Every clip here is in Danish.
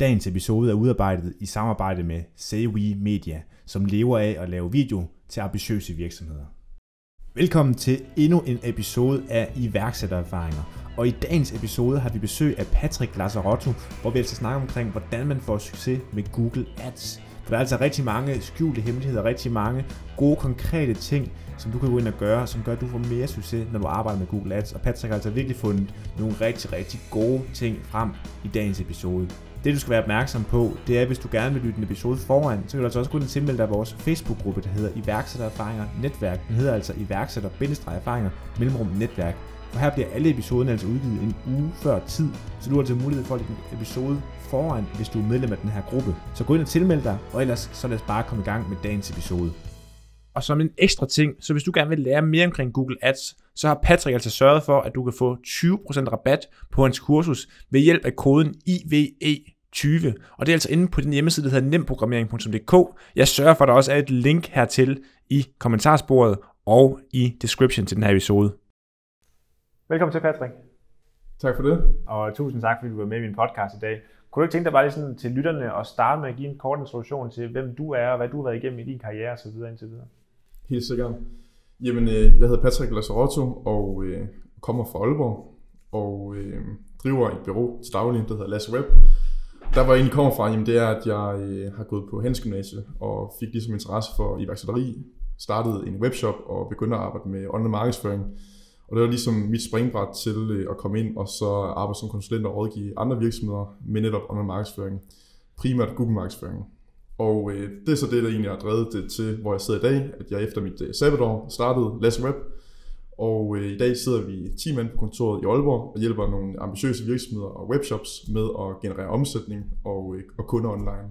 Dagens episode er udarbejdet i samarbejde med SayWe Media, som lever af at lave video til ambitiøse virksomheder. Velkommen til endnu en episode af iværksættererfaringer. Og i dagens episode har vi besøg af Patrick Lazzarotto, hvor vi altså snakker omkring, hvordan man får succes med Google Ads. For der er altså rigtig mange skjulte hemmeligheder, rigtig mange gode, konkrete ting, som du kan gå ind og gøre, som gør, at du får mere succes, når du arbejder med Google Ads. Og Patrick har altså virkelig fundet nogle rigtig, rigtig gode ting frem i dagens episode. Det du skal være opmærksom på, det er, hvis du gerne vil lytte en episode foran, så kan du altså også gå ind og tilmelde dig vores Facebook-gruppe, der hedder Iværksættererfaringer Netværk. Den hedder altså Iværksætter-erfaringer Mellemrum Netværk. For her bliver alle episoderne altså udgivet en uge før tid, så du har altså mulighed for at lægge en episode foran, hvis du er medlem af den her gruppe. Så gå ind og tilmeld dig, og ellers så lad os bare komme i gang med dagens episode. Og som en ekstra ting, så hvis du gerne vil lære mere omkring Google Ads, så har Patrick altså sørget for, at du kan få 20% rabat på hans kursus ved hjælp af koden IVE IVE20. Og det er altså inde på den hjemmeside, der hedder nemprogrammering.dk. Jeg sørger for, at der også er et link hertil i kommentarsporet og i description til den her episode. Velkommen til, Patrick. Tak for det. Og tusind tak, fordi du var med i min podcast i dag. Kunne du ikke tænke dig bare lige sådan til lytterne at starte med at give en kort introduktion til, hvem du er, og hvad du har været igennem i din karriere osv. indtil videre? Helt sikkert. Jamen, øh, jeg hedder Patrick Lazzarotto og øh, kommer fra Aalborg og øh, driver et bureau til daglig, der hedder Lasse Web. Der hvor jeg egentlig kommer fra, jamen, det er, at jeg øh, har gået på Handelsgymnasiet og fik ligesom interesse for iværksætteri, startede en webshop og begyndte at arbejde med online markedsføring og det var ligesom mit springbræt til øh, at komme ind og så arbejde som konsulent og rådgive andre virksomheder med netop online markedsføring. Primært Google markedsføring. Og øh, det er så det, der egentlig har drevet det til, hvor jeg sidder i dag, at jeg efter mit øh, sabbatår startede Less Web. Og øh, i dag sidder vi 10 mand på kontoret i Aalborg og hjælper nogle ambitiøse virksomheder og webshops med at generere omsætning og, øh, og kunder online.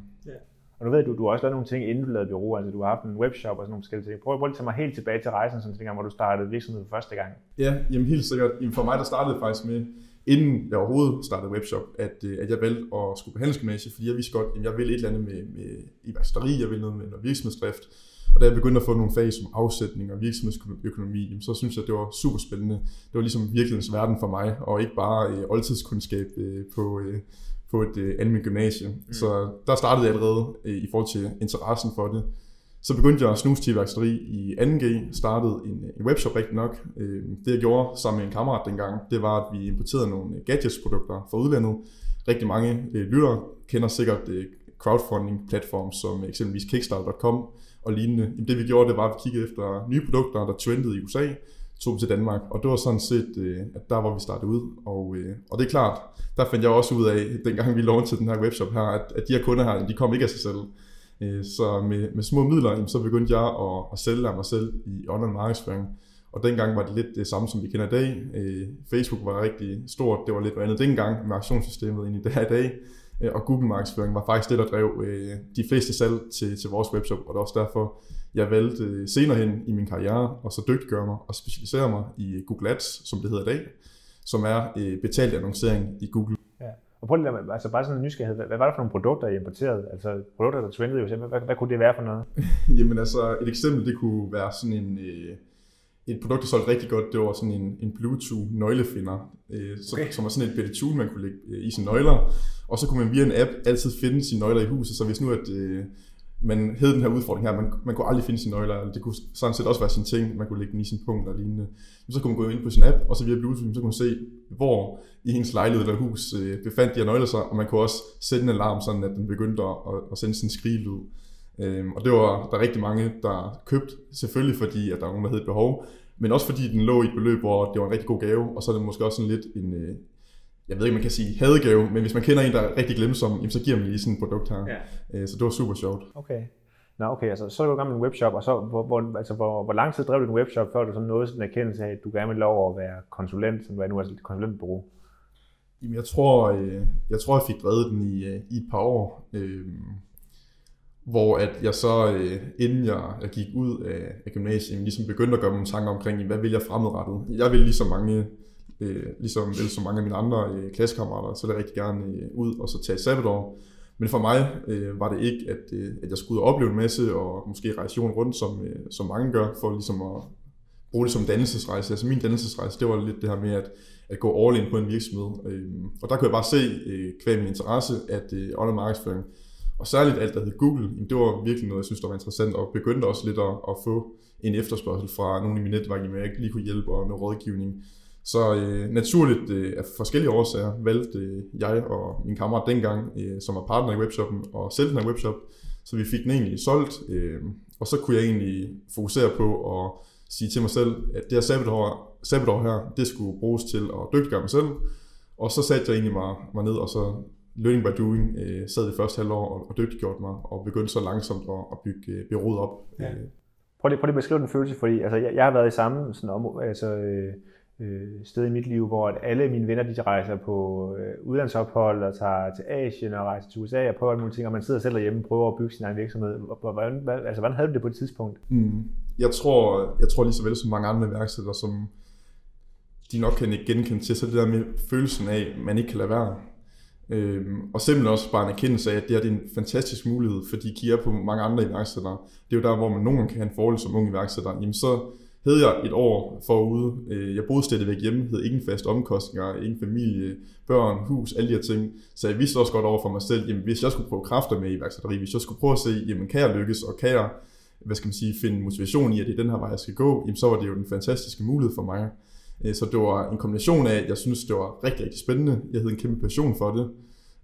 Og nu ved du, du har også lavet nogle ting inden du lavede bureau, altså du har haft en webshop og sådan nogle forskellige ting. Prøv, prøv at tage mig helt tilbage til rejsen, sådan dengang, hvor du startede virksomheden første gang. Ja, jamen helt sikkert. Jamen for mig, der startede faktisk med, inden jeg overhovedet startede webshop, at, øh, at jeg valgte at skulle på handelsgymnasiet, fordi jeg vidste godt, at jeg ville et eller andet med, med iværksætteri, jeg ville noget med noget virksomhedsdrift. Og da jeg begyndte at få nogle fag som afsætning og virksomhedsøkonomi, så synes jeg, det var super spændende. Det var ligesom virkelighedens verden for mig, og ikke bare øh, oldtidskundskab øh, på, øh, på et øh, almindeligt gymnasie. Mm. Så der startede jeg allerede øh, i forhold til interessen for det. Så begyndte jeg at snuse til værksteri i 2G, startede en, en webshop rigtig nok. Øh, det jeg gjorde sammen med en kammerat dengang, det var, at vi importerede nogle gadgets-produkter fra udlandet. Rigtig mange øh, lyttere kender sikkert øh, crowdfunding-platform som eksempelvis Kickstarter.com og lignende. Jamen, det vi gjorde, det var, at vi kiggede efter nye produkter, der trendede i USA, tog til Danmark. Og det var sådan set, øh, at der var vi startede ud. Og, øh, og det er klart, der fandt jeg også ud af, dengang vi launchede den her webshop her, at, at de her kunder her, de kom ikke af sig selv. Øh, så med, med små midler, så begyndte jeg at, at sælge af mig selv i online markedsføring. Og dengang var det lidt det samme, som vi kender i dag. Øh, Facebook var rigtig stort, det var lidt noget andet dengang med aktionssystemet end i dag i dag. Og Google markedsføring var faktisk det, der drev de fleste salg til, til vores webshop, og det er også derfor, jeg valgte senere hen i min karriere og så dygtiggøre mig og specialisere mig i Google Ads, som det hedder i dag, som er øh, betalt annoncering i Google. Ja. Og prøv lige, altså bare sådan en nysgerrighed, hvad, hvad var det for nogle produkter, I importerede? Altså produkter, der trendede jo hvad, hvad, hvad kunne det være for noget? Jamen altså, et eksempel, det kunne være sådan en, øh, et produkt, der solgte rigtig godt, det var sådan en, en Bluetooth nøglefinder, øh, okay. som var sådan et bitte tune, man kunne lægge øh, i sine nøgler, og så kunne man via en app altid finde sine nøgler i huset, så hvis nu at øh, man havde den her udfordring her, man, man kunne aldrig finde sine nøgler, det kunne sådan set også være sin ting, man kunne lægge den i sin punkt og lignende. Så kunne man gå ind på sin app, og så via Bluetooth, så kunne man se, hvor i hendes lejlighed eller hus øh, befandt de her nøgler sig, og man kunne også sætte en alarm, sådan at den begyndte at, at sende sin skrigelyd. Øhm, og det var der rigtig mange, der købte, selvfølgelig fordi, at der var nogen, der havde et behov, men også fordi den lå i et beløb, hvor det var en rigtig god gave, og så er det måske også sådan lidt en, øh, jeg ved ikke, man kan sige hadegave, men hvis man kender en, der er rigtig glemsom, så giver man lige sådan et produkt her. Ja. Øh, så det var super sjovt. Okay. Nå, okay, altså, så er du i gang med en webshop, og så, hvor, hvor, altså, hvor, hvor lang tid drev du en webshop, før du sådan nåede sådan en erkendelse af, at du gerne vil lov at være konsulent, som er nu er et konsulentbureau? Jamen, jeg tror, øh, jeg tror, jeg fik drevet den i, øh, i et par år, øh, hvor at jeg så, øh, inden jeg, jeg gik ud af, af gymnasiet, ligesom begyndte at gøre mig tanker omkring, hvad vil jeg fremadrettet? Jeg vil ligesom mange øh, ligesom vel som mange af mine andre øh, klassekammerater, så vil jeg rigtig gerne øh, ud og så tage sabbatår. Men for mig øh, var det ikke, at, øh, at jeg skulle ud og opleve en masse, og måske rejse jorden rundt, som, øh, som mange gør, for ligesom at bruge det som dannelsesrejse. Altså min dannelsesrejse, det var lidt det her med at, at gå all in på en virksomhed. Øh, og der kunne jeg bare se, øh, kvæg min interesse, at øh, online markedsføring, og særligt alt, der hed Google, det var virkelig noget, jeg synes, der var interessant, og begyndte også lidt at, at få en efterspørgsel fra nogle i min netværk, jeg ikke lige kunne hjælpe og noget rådgivning. Så øh, naturligt øh, af forskellige årsager valgte øh, jeg og min kammerat dengang, øh, som var partner i webshoppen, og sælge den her webshop. Så vi fik den egentlig solgt, øh, og så kunne jeg egentlig fokusere på at sige til mig selv, at det her sabbatår, sabbatår her, det skulle bruges til at dygtiggøre mig selv. Og så satte jeg egentlig mig, mig ned, og så learning by doing øh, sad det første halvår og, og dygtiggjort mig, og begyndte så langsomt at, at bygge øh, byrådet op. Ja. Prøv lige, prøv lige at beskrive den følelse, fordi altså, jeg, jeg har været i samme sådan om, altså, øh, øh, sted i mit liv, hvor at alle mine venner de rejser på øh, udlandsophold og tager til Asien og rejser til USA og prøver alle mulige ting, og man sidder selv derhjemme og prøver at bygge sin egen virksomhed. Hvordan, hvad, altså, hvordan havde du det på det tidspunkt? Mm. Jeg, tror, jeg tror lige så vel som mange andre iværksættere, som de nok kan ikke genkende til, så det der med følelsen af, at man ikke kan lade være. Øhm, og simpelthen også bare en erkendelse af, at det, er en fantastisk mulighed, fordi kigger på mange andre iværksættere. Det er jo der, hvor man nogen kan have en fordel som ung iværksætter. Jamen så havde jeg et år forude. Øh, jeg boede stadigvæk hjemme, havde ingen fast omkostninger, ingen familie, børn, hus, alle de her ting. Så jeg vidste også godt over for mig selv, jamen hvis jeg skulle prøve kræfter med iværksætteri, hvis jeg skulle prøve at se, jamen kan jeg lykkes, og kan jeg hvad skal man sige, finde motivation i, at det er den her vej, jeg skal gå, jamen så var det jo en fantastisk mulighed for mig. Øh, så det var en kombination af, at jeg synes, det var rigtig, rigtig spændende. Jeg havde en kæmpe passion for det.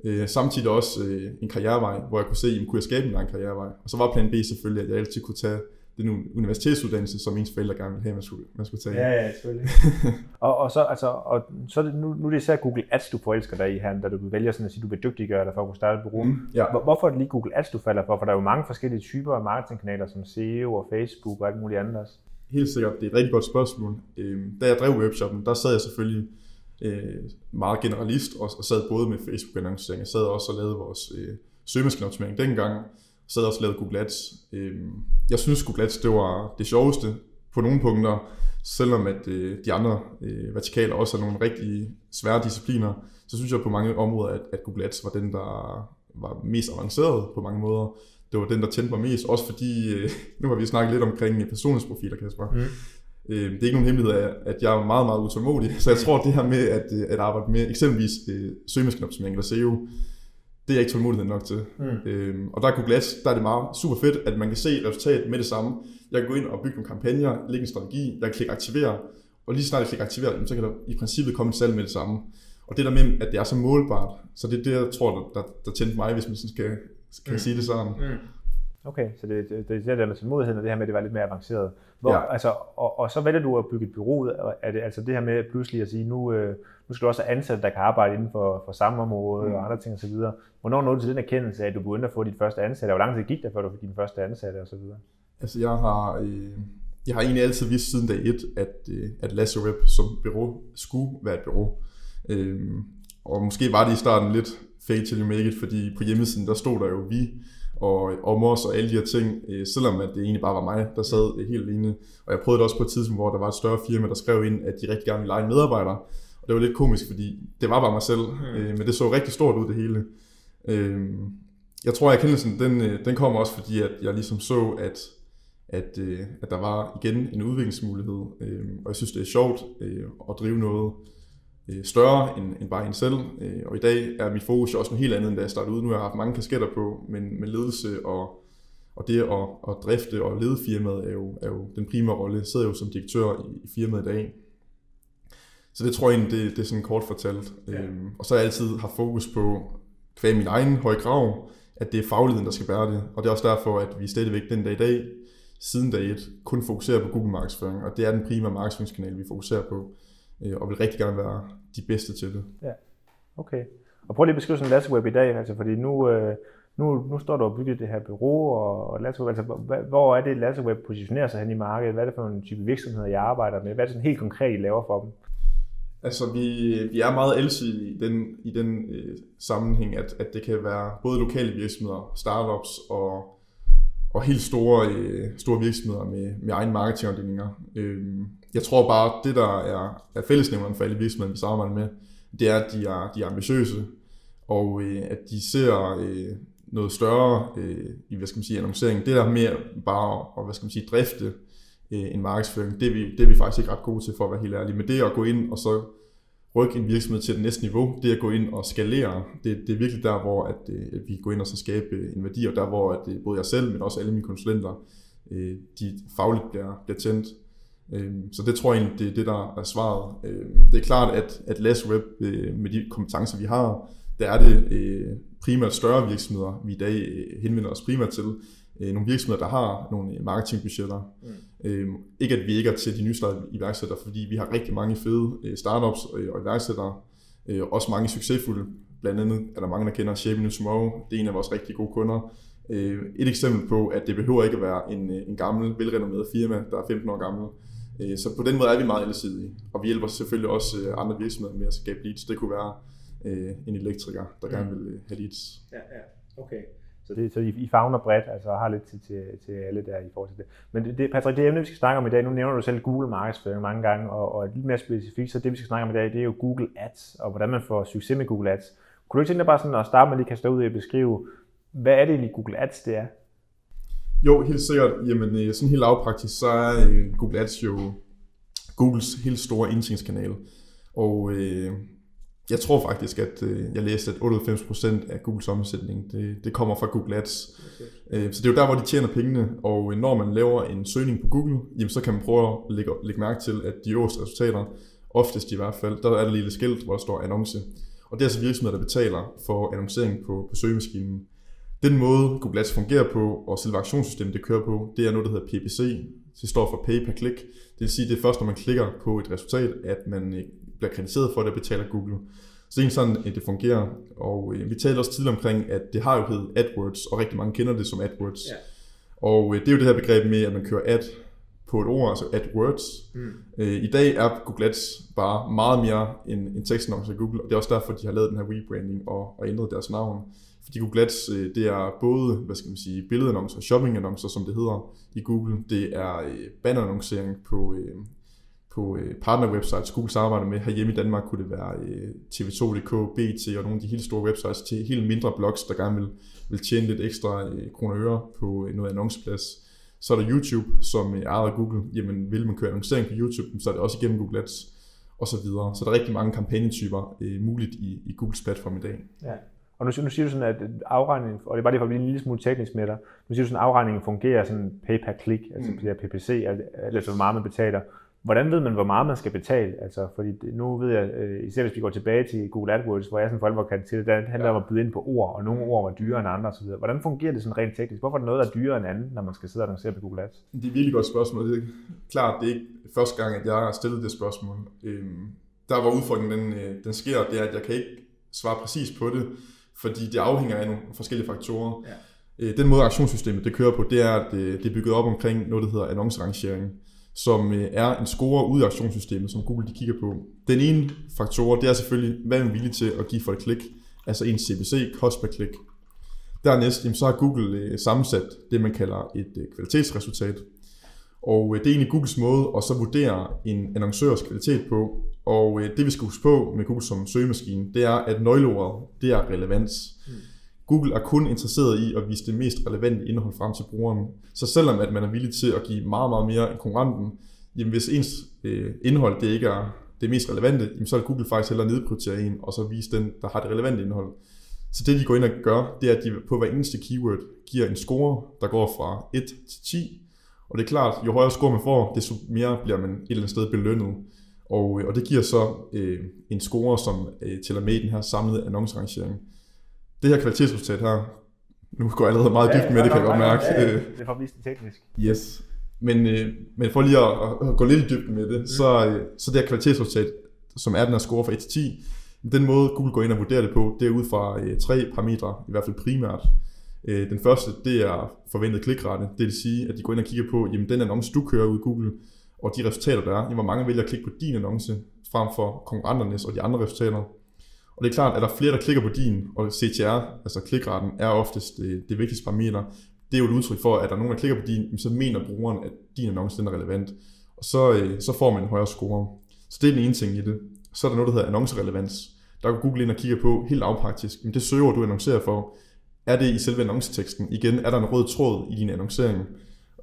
Øh, samtidig også en karrierevej, hvor jeg kunne se, jamen, kunne jeg skabe en lang karrierevej. Og så var plan B selvfølgelig, at jeg altid kunne tage den universitetsuddannelse, som ens forældre gerne ville have, man skulle, man skulle tage. Ja, ja, selvfølgelig. og, og, så, altså, og så det, nu, nu er det især Google Ads, du forelsker dig i her, da du vælger sådan at sige, du vil dygtiggøre dig for at kunne starte et bureau. Mm, ja. Hvorfor er det lige Google Ads, du falder for? For der er jo mange forskellige typer af marketingkanaler, som SEO og Facebook og alt muligt andet også. Helt sikkert, det er et rigtig godt spørgsmål. Øhm, da jeg drev webshoppen, der sad jeg selvfølgelig øh, meget generalist og, og sad både med Facebook-annoncering. Jeg sad også og lavede vores øh, søgemaskineoptimering dengang, sad også og lavede Google Ads. Øhm, jeg synes, Google Ads det var det sjoveste på nogle punkter, selvom at øh, de andre øh, vertikaler også er nogle rigtig svære discipliner, så synes jeg på mange områder, at, at Google Ads var den, der var mest avanceret på mange måder. Det var den, der tændte mig mest, også fordi, øh, nu har vi snakket lidt omkring personlighedsprofiler, Kasper. Mm. Øh, det er ikke nogen hemmelighed af, at jeg er meget, meget utålmodig, så jeg tror, at det her med at, øh, at arbejde med eksempelvis øh, søgemaskineoptimering eller SEO, det er jeg ikke tålmodighed nok til. Mm. Øhm, og der er Google Ads, der er det meget super fedt, at man kan se resultat med det samme. Jeg kan gå ind og bygge nogle kampagner, lægge en strategi, jeg kan klikke aktivere, og lige snart jeg klikker aktivere, så kan der i princippet komme et salg med det samme. Og det der med, at det er så målbart, så det er det, jeg tror, der, der, der tændte mig, hvis man sådan skal, skal mm. sige det sådan. Mm. Okay, så det, det, det er det der med tålmodigheden, og det her med, at det var lidt mere avanceret. Hvor, ja. altså, og, og, så vælger du at bygge et bureau ud. Er det altså det her med pludselig at sige, nu, øh, nu skal du også have ansatte, der kan arbejde inden for, for samme område mm. og andre ting osv. Hvornår nåede du til den erkendelse af, at du begyndte at få dit første ansatte? Hvor lang tid gik det, før du fik din første ansatte osv.? Altså jeg har, øh, jeg har egentlig altid vidst siden dag et, at, øh, at Lasso Web som bureau skulle være et bureau. Øh, og måske var det i starten lidt fake till you make it, fordi på hjemmesiden der stod der jo vi, og om os og alle de her ting, øh, selvom at det egentlig bare var mig, der sad helt alene. Og jeg prøvede det også på et tidspunkt, hvor der var et større firma, der skrev ind, at de rigtig gerne ville lege en medarbejder. Og det var lidt komisk, fordi det var bare mig selv, mm. øh, men det så rigtig stort ud det hele. Øh, jeg tror, at erkendelsen, den, øh, den kommer også, fordi at jeg ligesom så, at, at, øh, at der var igen en udviklingsmulighed. Øh, og jeg synes, det er sjovt øh, at drive noget, øh, større end, end bare en selv. Øh, og i dag er mit fokus også noget helt andet, end da jeg startede ud. Nu har jeg haft mange kasketter på, men med ledelse og, og det at, at drifte og lede firmaet er jo, er jo den primære rolle. Jeg sidder jo som direktør i, i firmaet i dag. Så det tror jeg egentlig, det, det er sådan kort fortalt. Ja. Øhm, og så har jeg altid haft fokus på, kvæg min egen høje krav, at det er fagligheden, der skal bære det. Og det er også derfor, at vi stadigvæk den dag i dag, siden dag et, kun fokuserer på Google markedsføring. Og det er den primære markedsføringskanal, vi fokuserer på. Øh, og vil rigtig gerne være de bedste til det. Ja, okay. Og prøv lige at beskrive sådan en Web i dag, altså, fordi nu, øh, nu, nu står du og bygger det her bureau, og, og Web, altså, hvor er det, Web positionerer sig hen i markedet? Hvad er det for en type virksomheder, jeg arbejder med? Hvad er det sådan helt konkret, I laver for dem? Altså, vi, vi er meget alsidige i den, i den øh, sammenhæng, at, at det kan være både lokale virksomheder, startups og, og helt store, øh, store virksomheder med, med egen marketingafdelinger. Øh, jeg tror bare, det der er, er fællesnævneren for alle virksomheder, vi samarbejder med, det er, at de er, de er ambitiøse, og øh, at de ser øh, noget større øh, i hvad skal man sige, annoncering. Det der mere bare at hvad skal man sige, drifte øh, en markedsføring. Det er, vi, det er vi faktisk ikke ret gode til, for at være helt ærlig. Men det at gå ind og så rykke en virksomhed til det næste niveau, det er at gå ind og skalere. Det, det er virkelig der, hvor at, øh, at vi går ind og så skabe øh, en værdi, og der hvor at, øh, både jeg selv, men også alle mine konsulenter, øh, de fagligt bliver, bliver tændt. Så det tror jeg egentlig, det er det, der er svaret. Det er klart, at, at Less Web, med de kompetencer, vi har, der er det primært større virksomheder, vi i dag henvender os primært til. Nogle virksomheder, der har nogle marketingbudgetter. Mm. Ikke at vi ikke er til de nystartede iværksættere, fordi vi har rigtig mange fede startups og iværksættere. Også mange succesfulde. Blandt andet er der mange, der kender Shaping New Tomorrow. Det er en af vores rigtig gode kunder. Et eksempel på, at det behøver ikke at være en, en gammel, velrenommeret firma, der er 15 år gammel. Så på den måde er vi meget alsidige, og vi hjælper selvfølgelig også andre virksomheder med at skabe leads. Det kunne være en elektriker, der mm. gerne vil have leads. Ja, ja. Okay. Så, det, så I, I fagner bredt, altså har lidt til, til, til alle der i forhold til det. Men det, det, Patrick, det emne, vi skal snakke om i dag, nu nævner du selv Google markedsføring mange gange, og, og lidt mere specifikt, så det vi skal snakke om i dag, det er jo Google Ads, og hvordan man får succes med Google Ads. Kunne du ikke tænke dig bare sådan at starte med lige kaste ud og beskrive, hvad er det egentlig Google Ads det er? Jo, helt sikkert. Jamen, øh, sådan helt lavpraktisk, så er øh, Google Ads jo Googles helt store indtjeningskanal. Og øh, jeg tror faktisk, at øh, jeg læste, at 98% af Googles omsætning, det, det kommer fra Google Ads. Okay. Øh, så det er jo der, hvor de tjener pengene, og når man laver en søgning på Google, jamen, så kan man prøve at lægge, lægge mærke til, at de øverste resultater, oftest i hvert fald, der er der lille skilt, hvor der står annonce. Og det er altså virksomheder, der betaler for annoncering på, på søgemaskinen. Den måde Google Ads fungerer på, og selve aktionssystemet det kører på, det er noget, der hedder PPC. Det står for Pay Per Click. Det vil sige, det er først, når man klikker på et resultat, at man øh, bliver krediteret for det, betaler Google. Så det er sådan, at det fungerer. Og øh, vi talte også tidligere omkring, at det har jo heddet AdWords, og rigtig mange kender det som AdWords. Ja. Og øh, det er jo det her begreb med, at man kører ad på et ord, altså AdWords. Mm. Øh, I dag er Google Ads bare meget mere end, end tekstannoncer i Google, og det er også derfor, de har lavet den her rebranding og, og ændret deres navn. Fordi Google Ads, det er både, hvad skal man sige, billedannoncer, shoppingannoncer, som det hedder i Google. Det er øh, bannerannoncering på, øh, på partnerwebsites, partner-websites, Google samarbejder med. Herhjemme i Danmark kunne det være TV2.dk, BT og nogle af de helt store websites til helt mindre blogs, der gerne vil, vil tjene lidt ekstra kroner og øre på noget annonceplads. Så er der YouTube, som er ejet af Google. Jamen, vil man køre annoncering på YouTube, så er det også igennem Google Ads og så videre. Så der er rigtig mange kampagnetyper øh, muligt i, i Googles platform i dag. Ja. Og nu, nu siger du sådan, at afregningen, og det er bare lige for at blive en lille smule teknisk med dig, nu siger du sådan, at afregningen fungerer sådan pay per click, altså mm. PPC, altså hvor meget man betaler. Hvordan ved man, hvor meget man skal betale? Altså, fordi nu ved jeg, øh, især hvis vi går tilbage til Google AdWords, hvor jeg sådan for alvor kan til det, det handler ja. om at byde ind på ord, og nogle ord var dyrere end andre osv. Hvordan fungerer det sådan rent teknisk? Hvorfor er det noget, der er dyrere end andet, når man skal sidde og annoncere på Google Ads? Det er et virkelig godt spørgsmål. Det er klart, det er ikke første gang, at jeg har stillet det spørgsmål. Øhm, der var udfordringen, den, øh, den sker, det er, at jeg kan ikke svare præcis på det, fordi det afhænger af nogle forskellige faktorer. Ja. Øh, den måde aktionssystemet det kører på, det er, at det er bygget op omkring noget, der hedder annoncerangering som øh, er en score ud af aktionssystemet, som Google de kigger på. Den ene faktor, det er selvfølgelig, hvad er man villig til at give for et klik, altså en CPC, cost per klik. Dernæst, så har Google øh, sammensat det, man kalder et kvalitetsresultat. Og det er egentlig Googles måde at så vurdere en annoncørs kvalitet på. Og det vi skal huske på med Google som søgemaskine, det er, at nøgleordet, det er relevans. Mm. Google er kun interesseret i at vise det mest relevante indhold frem til brugeren. Så selvom at man er villig til at give meget, meget mere end konkurrenten, jamen hvis ens øh, indhold det ikke er det mest relevante, jamen så vil Google faktisk hellere nedprioritere en, og så vise den, der har det relevante indhold. Så det de går ind og gør, det er, at de på hver eneste keyword giver en score, der går fra 1 til 10. Og det er klart, jo højere score man får, desto mere bliver man et eller andet sted belønnet. Og, øh, og det giver så øh, en score, som øh, tæller med i den her samlede annoncerangering det her kvalitetsresultat her, nu går jeg allerede meget dybt med det, kan jeg godt mærke. Ja, ja, det er for at vise det teknisk. Yes. Men, øh, men for lige at, at gå lidt i dybden med det, mm. så, øh, så det her kvalitetsresultat, som er den her score fra 1 til 10, den måde Google går ind og vurderer det på, det er ud fra øh, tre parametre, i hvert fald primært. Øh, den første, det er forventet klikrate. Det vil sige, at de går ind og kigger på, jamen den annonce, du kører ud i Google, og de resultater, der er, jamen, hvor mange vælger at klikke på din annonce, frem for konkurrenternes og de andre resultater. Og det er klart, at der er flere, der klikker på din, og CTR, altså klikraten, er oftest det, det vigtigste parameter. Det er jo et udtryk for, at der er nogen, der klikker på din, så mener brugeren, at din annonce den er relevant. Og så, øh, så får man en højere score. Så det er den ene ting i det. Så er der noget, der hedder annoncerelevans. Der går Google ind og kigger på helt lavpraktisk, men det søger du annoncerer for, er det i selve annonceteksten? Igen, er der en rød tråd i din annoncering?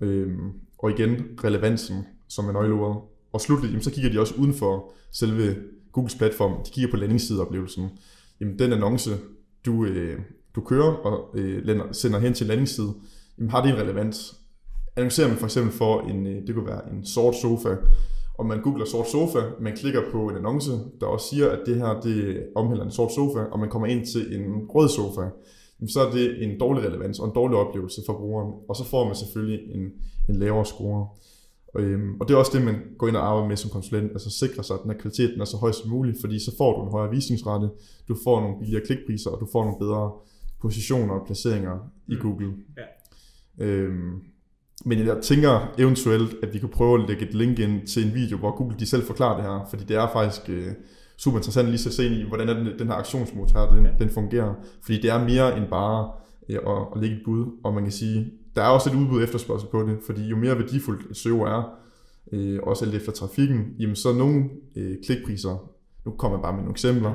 Øhm, og igen relevansen, som er nøgleordet. Og slutligt, jamen, så kigger de også uden for selve Googles platform. De kigger på landingssideoplevelsen. Jamen, den annonce, du, øh, du kører og øh, sender hen til landingsside, jamen, har det en relevans? Annoncerer man for eksempel for en, øh, det kunne være en sort sofa, og man googler sort sofa, man klikker på en annonce, der også siger, at det her det omhandler en sort sofa, og man kommer ind til en rød sofa, så er det en dårlig relevans og en dårlig oplevelse for brugeren, og så får man selvfølgelig en, en lavere score. Og, øhm, og det er også det, man går ind og arbejder med som konsulent, altså sikre sig, at den her kvaliteten er så høj som muligt, fordi så får du en højere visningsrette, du får nogle billigere klikpriser, og du får nogle bedre positioner og placeringer i mm. Google. Ja. Øhm, men jeg tænker eventuelt, at vi kunne prøve at lægge et link ind til en video, hvor Google de selv forklarer det her, fordi det er faktisk øh, super interessant lige så se i, hvordan er den, den her aktionsmotor den, ja. den fungerer. Fordi det er mere end bare øh, at, at lægge et bud, og man kan sige, der er også et udbud efterspørgsel på det, fordi jo mere værdifuldt SEO er, øh, også alt efter trafikken, jamen så nogle øh, klikpriser, nu kommer jeg bare med nogle eksempler,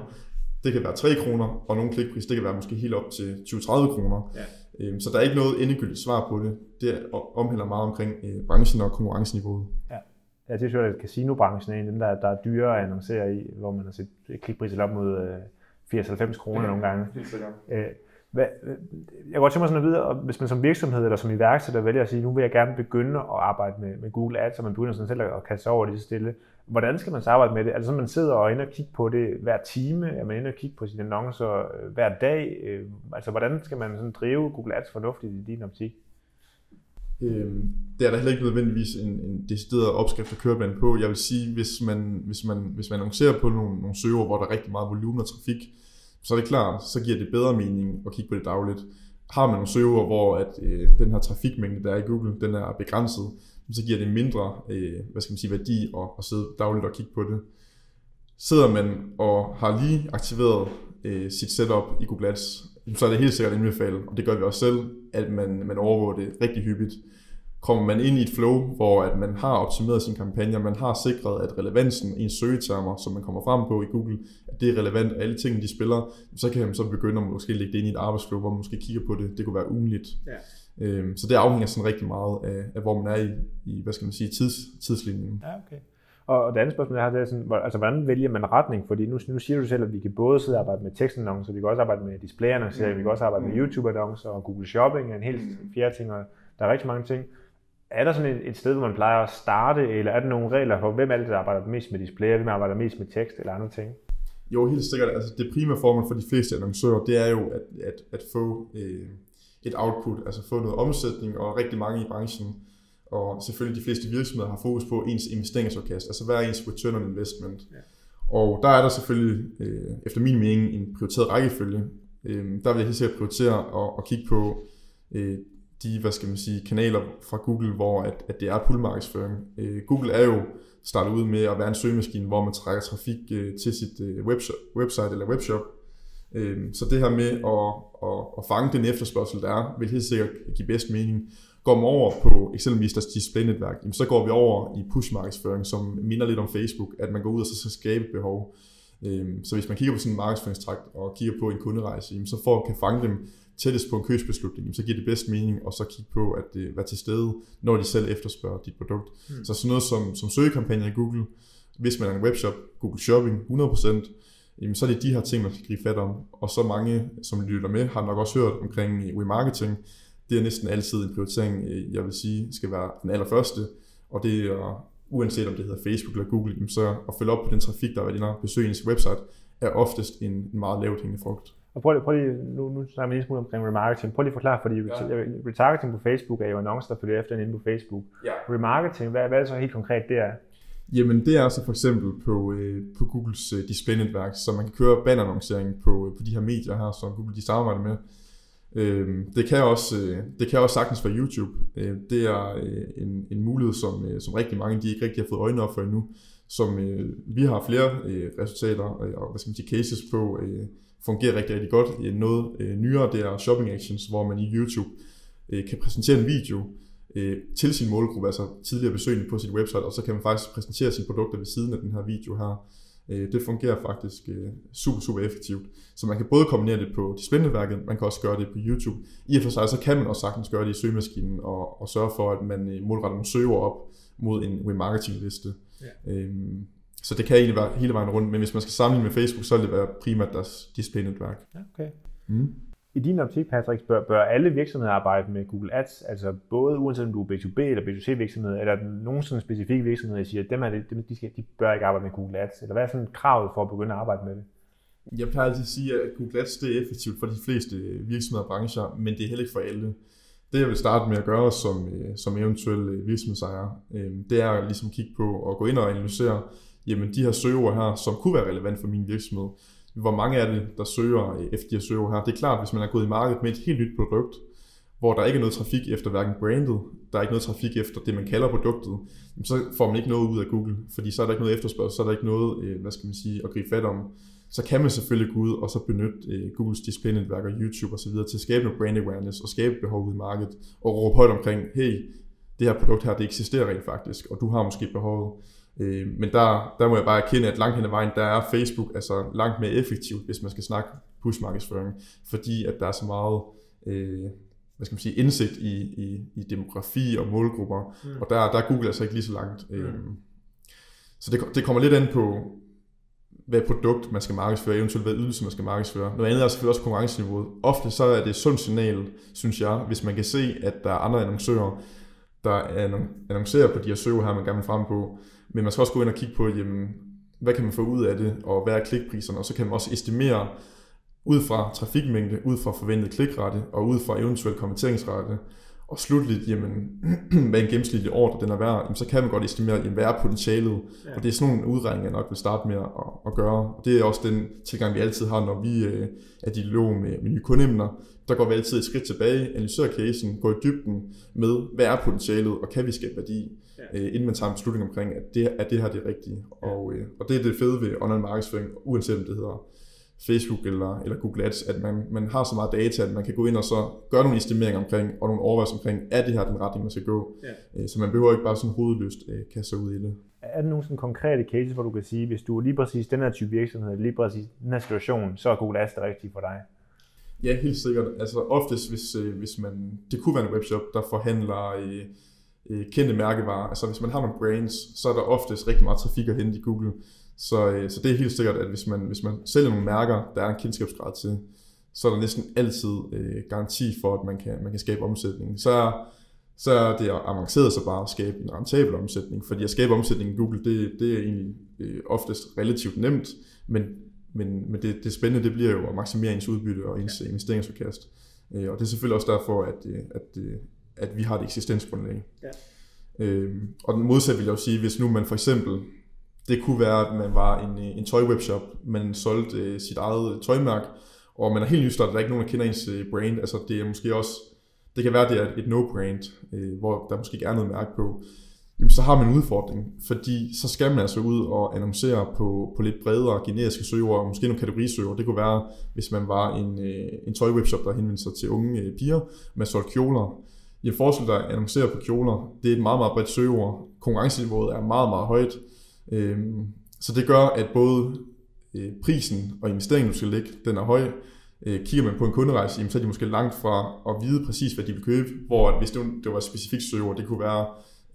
det kan være 3 kroner, og nogle klikpris, det kan være måske helt op til 20-30 kroner. Ja. Øhm, så der er ikke noget endegyldigt svar på det. Det omhandler meget omkring øh, branchen og konkurrenceniveauet. Ja. Jeg synes jo, at casino-branchen er en af dem, der, der er dyre at annoncere i, hvor man har set klikpriser op mod 80-90 øh, kroner ja, nogle gange. Øh, hvad, jeg kan godt tænke mig sådan at vide, hvis man som virksomhed eller som iværksætter vælger at sige, nu vil jeg gerne begynde at arbejde med, med Google Ads, og man begynder sådan selv at kaste over lige så stille. Hvordan skal man så arbejde med det? Altså man sidder og inde og kigge på det hver time? Er man inde og kigge på sine annoncer øh, hver dag? Øh, altså hvordan skal man sådan drive Google Ads fornuftigt i din optik? Øhm, det er der heller ikke nødvendigvis en, en decideret opskrift at køre på. Jeg vil sige, hvis man, hvis man, hvis man annoncerer på nogle, nogle søger, hvor der er rigtig meget volumen og trafik, så er det klart, så giver det bedre mening at kigge på det dagligt. Har man nogle søger, hvor at, øh, den her trafikmængde, der er i Google, den er begrænset, så giver det mindre øh, hvad skal man sige, værdi at, at sidde dagligt og kigge på det. Sidder man og har lige aktiveret øh, sit setup i Google Ads, så er det helt sikkert anbefale, og det gør vi også selv, at man, man overvåger det rigtig hyppigt kommer man ind i et flow, hvor at man har optimeret sine kampagner, man har sikret, at relevansen i en søgetermer, som man kommer frem på i Google, at det er relevant, alle tingene de spiller, så kan man så begynde at måske lægge det ind i et arbejdsflow, hvor man måske kigger på det. Det kunne være ugenligt. Ja. Øhm, så det afhænger sådan rigtig meget af, af hvor man er i, i hvad skal man sige, tids, tidslinjen. Ja, okay. Og det andet spørgsmål, jeg har, det er sådan, altså, hvordan vælger man retning? Fordi nu, nu siger du selv, at vi kan både sidde og arbejde med tekstannoncer, vi kan også arbejde med displayannoncer, mm. vi kan også arbejde med YouTube-annoncer, og Google Shopping er en helt mm. fjerde ting, og der er rigtig mange ting. Er der sådan et, et sted, hvor man plejer at starte, eller er der nogle regler for, hvem er det, der arbejder mest med display, hvem arbejder mest med tekst eller andre ting? Jo, helt sikkert. Altså, det primære formål for de fleste annoncører, det er jo at, at, at få øh, et output, altså få noget omsætning, og rigtig mange i branchen, og selvfølgelig de fleste virksomheder har fokus på ens investeringsafkast, altså hvad er ens return on investment. Ja. Og der er der selvfølgelig, øh, efter min mening, en prioriteret rækkefølge. Øh, der vil jeg helt sikkert prioritere at, at kigge på øh, de hvad skal man sige, kanaler fra Google, hvor at, at det er pull-markedsføring. Øh, Google er jo startet ud med at være en søgemaskine, hvor man trækker trafik øh, til sit øh, webshop, website eller webshop. Øh, så det her med at, at, at fange den efterspørgsel, der er, vil helt sikkert give bedst mening. Går man over på eksempelvis deres display-netværk, så går vi over i push-markedsføring, som minder lidt om Facebook, at man går ud og så skal skabe et behov. Så hvis man kigger på sådan en markedsføringstrakt og kigger på en kunderejse, så for at kan fange dem tættest på en købsbeslutning, så giver det bedst mening at så kigge på at det, være til stede, når de selv efterspørger dit produkt. Mm. Så sådan noget som, som søgekampagner i Google, hvis man er en webshop, Google Shopping 100%, jamen så er det de her ting, man skal gribe fat om. Og så mange, som lytter med, har nok også hørt omkring remarketing. Det er næsten altid en prioritering, øh, jeg vil sige, skal være den allerførste. Og det er, uanset om det hedder Facebook eller Google, så at følge op på den trafik, der er været inde og besøge ens website, er oftest en, meget lavt hængende frugt. Og prøv, prøv lige, nu, nu snakker vi lige smule omkring remarketing. Prøv lige at forklare, fordi ja. retargeting på Facebook er jo annoncer, der følger efter en inde på Facebook. Ja. Remarketing, hvad, hvad er det så helt konkret det er? Jamen det er så for eksempel på, øh, på Googles øh, display-netværk, så man kan køre bannerannoncering på, øh, på de her medier her, som Google de samarbejder med. Øhm, øh, det, kan også, det kan også sagtens være YouTube. Øh, det er øh, en, en mulighed, som, øh, som rigtig mange de ikke rigtig har fået øjnene op for endnu. Som øh, vi har flere øh, resultater øh, og hvad skal man sige, cases på, øh, fungerer rigtig, rigtig godt. Noget øh, nyere, det er Shopping Actions, hvor man i YouTube øh, kan præsentere en video øh, til sin målgruppe, altså tidligere besøgende på sit website, og så kan man faktisk præsentere sine produkter ved siden af den her video her. Øh, det fungerer faktisk øh, super, super effektivt. Så man kan både kombinere det på displaynetværket, man kan også gøre det på YouTube. I og for sig, så kan man også sagtens gøre det i søgemaskinen og, og sørge for, at man øh, målretter nogle søger op mod en remarketing liste. Ja. Øhm, så det kan egentlig være hele vejen rundt, men hvis man skal sammenligne med Facebook, så vil det være primært deres display-netværk. Okay. Mm. I din optik, Patrick, bør, bør alle virksomheder arbejde med Google Ads, altså både uanset om du er B2B eller B2C virksomhed, eller er der nogen sådan specifikke virksomheder, der siger, at dem, er det, dem de, skal, de bør ikke arbejde med Google Ads, eller hvad er sådan kravet for at begynde at arbejde med det? Jeg plejer altid at sige, at Google Ads det er effektivt for de fleste øh, virksomheder og brancher, men det er heller ikke for alle. Det jeg vil starte med at gøre som, øh, som eventuel øh, virksomhedsejer, det er ligesom at kigge på og gå ind og analysere, jamen de her søgeord her, som kunne være relevant for min virksomhed, hvor mange er det, der søger øh, efter de her søger her. Det er klart, hvis man er gået i markedet med et helt nyt produkt, hvor der ikke er noget trafik efter hverken brandet, der er ikke noget trafik efter det, man kalder produktet, så får man ikke noget ud af Google, fordi så er der ikke noget efterspørgsel, så er der ikke noget, øh, hvad skal man sige, at gribe fat om. Så kan man selvfølgelig gå ud og så benytte øh, Googles display-netværk og YouTube osv. til at skabe noget brand awareness og skabe behov ud i markedet, og råbe højt omkring, hey, det her produkt her, det eksisterer rent faktisk, og du har måske behovet. Øh, men der, der må jeg bare erkende, at langt hen ad vejen, der er Facebook altså langt mere effektivt, hvis man skal snakke push-markedsføring, fordi at der er så meget øh, hvad skal man sige, indsigt i, i, i demografi og målgrupper, mm. og der, der er Google altså ikke lige så langt. Mm. Øh, så det, det kommer lidt an på, hvad produkt man skal markedsføre, eventuelt hvad ydelse man skal markedsføre. Noget andet er selvfølgelig også konkurrenceniveauet. Ofte så er det et sundt signal, synes jeg, hvis man kan se, at der er andre annoncører, der annoncerer på de her søger her, man gerne vil frem på, men man skal også gå ind og kigge på, jamen, hvad kan man få ud af det, og hvad er klikpriserne, og så kan man også estimere ud fra trafikmængde, ud fra forventet klikrate, og ud fra eventuel konverteringsrate, og slutligt, jamen, hvad en gennemsnitlig ordre den er værd, jamen, så kan man godt estimere, jamen, hvad er potentialet, ja. og det er sådan nogle udregninger, jeg nok vil starte med at, at gøre, og det er også den tilgang, vi altid har, når vi øh, er dialog med, med nye kundeemner, der går vi altid et skridt tilbage, analyserer casen, går i dybden med, hvad er potentialet, og kan vi skabe værdi. Øh, inden man tager en beslutning omkring, at det, at det her det er rigtigt. Ja. Og, øh, og det er det fede ved online markedsføring, uanset om det hedder Facebook eller, eller Google Ads, at man, man har så meget data, at man kan gå ind og så gøre nogle estimeringer omkring, og nogle overvejelser omkring, er det her den retning, man skal gå? Ja. Øh, så man behøver ikke bare sådan hovedløst øh, kaste sig ud i det. Er der nogle sådan konkrete cases, hvor du kan sige, hvis du er lige præcis den her type virksomhed, lige præcis den her situation, så er Google Ads det rigtige for dig? Ja, helt sikkert. Altså oftest, hvis, hvis man, det kunne være en webshop, der forhandler øh, kendte mærkevarer. Altså hvis man har nogle brands, så er der oftest rigtig meget trafik at hente i Google. Så, øh, så det er helt sikkert, at hvis man, hvis man sælger nogle mærker, der er en kendskabsgrad til, så er der næsten altid øh, garanti for, at man kan, man kan skabe omsætning. Så, så er det avanceret så bare at skabe en rentabel omsætning, fordi at skabe omsætning i Google, det, det er egentlig øh, oftest relativt nemt, men men, men det, det spændende det bliver jo at maksimere ens udbytte og ens investeringsforkast. Øh, og det er selvfølgelig også derfor, at, øh, at, øh, at vi har et eksistensgrundlag. Ja. Øh, og den modsat vil jeg jo sige, hvis nu man for eksempel, det kunne være, at man var en, en tøjwebshop, man solgte øh, sit eget tøjmærke, og man er helt nystartet, der er ikke nogen, der kender ens brand. Altså det er måske også, det kan være, det er et no-brand, øh, hvor der måske ikke er noget mærke på jamen så har man en udfordring, fordi så skal man altså ud og annoncere på, på lidt bredere generiske søgeord, måske nogle kategorisøger. Det kunne være, hvis man var en, øh, en tøjwebshop, der henvendte sig til unge øh, piger, med solgte kjoler. I forestil dig at annoncere på kjoler, det er et meget, meget bredt søgeord. Konkurrenceniveauet er meget, meget højt. Øhm, så det gør, at både øh, prisen og investeringen, du skal lægge, den er høj. Øh, kigger man på en kunderejse, jamen, så er de måske langt fra at vide præcis, hvad de vil købe, hvor hvis det, det var et specifikt søgeord, det kunne være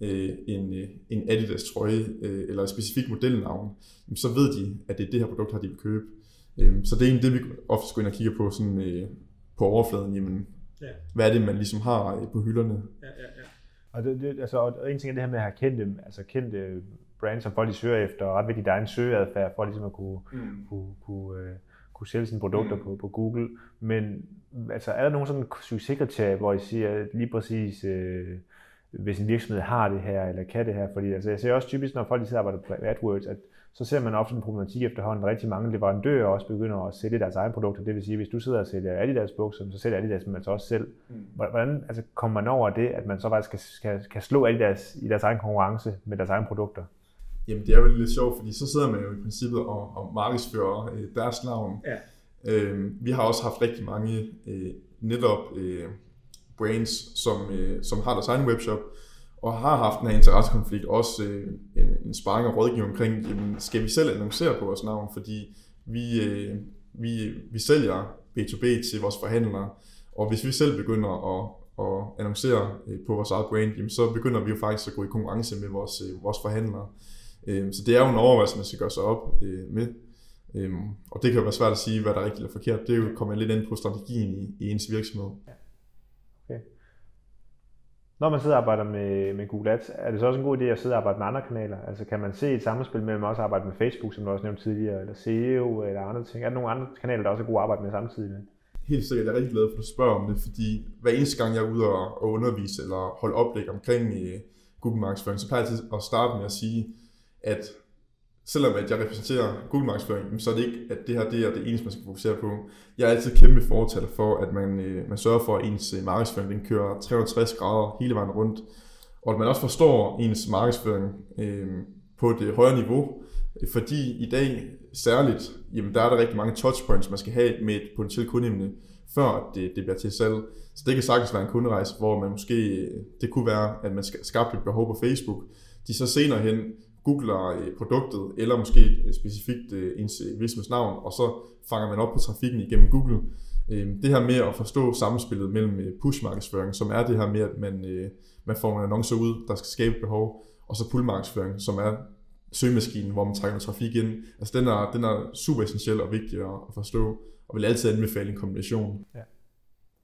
øh, en, øh, en Adidas trøje øh, eller et specifikt modelnavn, så ved de, at det er det her produkt, de vil købe. Øh, så det er egentlig det, vi ofte går ind og kigger på sådan, øh, på overfladen. Jamen, ja. Hvad er det, man ligesom har på hylderne? Ja, ja, ja. Og, det, det, altså, og en ting er det her med at have kendte, altså kendte brands, som folk de søger efter, og ret vigtigt, der er en søgeadfærd for ligesom at kunne, mm. kunne, kunne, øh, kunne sælge sine produkter mm. på, på Google. Men altså, er der nogle sådan succeskriterier, hvor I siger lige præcis, øh, hvis en virksomhed har det her, eller kan det her. Fordi altså, jeg ser også typisk, når folk sidder og arbejder på AdWords, at så ser man ofte en problematik efterhånden. Rigtig mange leverandører også begynder at sælge deres egne produkter. Det vil sige, hvis du sidder og sælger Adidas bukser, så sælger Adidas dem altså også selv. Mm. Hvordan altså, kommer man over det, at man så faktisk kan, kan, kan slå Adidas i deres egen konkurrence med deres egne produkter? Jamen det er jo lidt sjovt, fordi så sidder man jo i princippet og, og markedsfører øh, deres navn. Ja. Øh, vi har også haft rigtig mange øh, netop øh, brands, som, øh, som har deres egen webshop, og har haft den her interessekonflikt, også øh, en, en sparring og rådgivning omkring, jamen, skal vi selv annoncere på vores navn, fordi vi, øh, vi, vi sælger B2B til vores forhandlere, og hvis vi selv begynder at, at annoncere øh, på vores eget brand, jamen, så begynder vi jo faktisk at gå i konkurrence med vores, øh, vores forhandlere. Øh, så det er jo en overvejelse, man skal gøre sig op øh, med. Øhm, og det kan jo være svært at sige, hvad der er rigtigt eller forkert. Det er jo kommer lidt ind på strategien i, i ens virksomhed. Ja. Når man sidder og arbejder med, med Google Ads, er det så også en god idé at sidde og arbejde med andre kanaler? Altså kan man se et samspil mellem også at arbejde med Facebook, som du også nævnte tidligere, eller SEO eller andre ting? Er der nogle andre kanaler, der også er gode at arbejde med samtidig med? Helt sikkert. Jeg er rigtig glad for, at du spørger om det, fordi hver eneste gang, jeg er ude og, undervise eller holde oplæg omkring øh, Google markedsføring, så plejer jeg at starte med at sige, at selvom at jeg repræsenterer Google markedsføring, så er det ikke, at det her det er det eneste, man skal fokusere på. Jeg er altid kæmpe fortaler for, at man, øh, man sørger for, at ens øh, markedsføring den kører 360 grader hele vejen rundt, og at man også forstår ens markedsføring øh, på et højere niveau, fordi i dag særligt, jamen der er der rigtig mange touchpoints, man skal have med et potentielt kundeemne, før det, det bliver til salg. Så det kan sagtens være en kunderejse, hvor man måske, øh, det kunne være, at man skal et behov på Facebook. De så senere hen googler øh, produktet, eller måske et specifikt øh, ens virksomhedsnavn, og så fanger man op på trafikken igennem Google. Øhm, det her med at forstå samspillet mellem push-markedsføring, som er det her med, at man, man får nogle annoncer ud, der skal skabe behov, og så pull-markedsføring, som er søgemaskinen, hvor man trækker trafik ind. Altså den er, den er super essentiel og vigtig at forstå, og vil altid anbefale en kombination. Ja.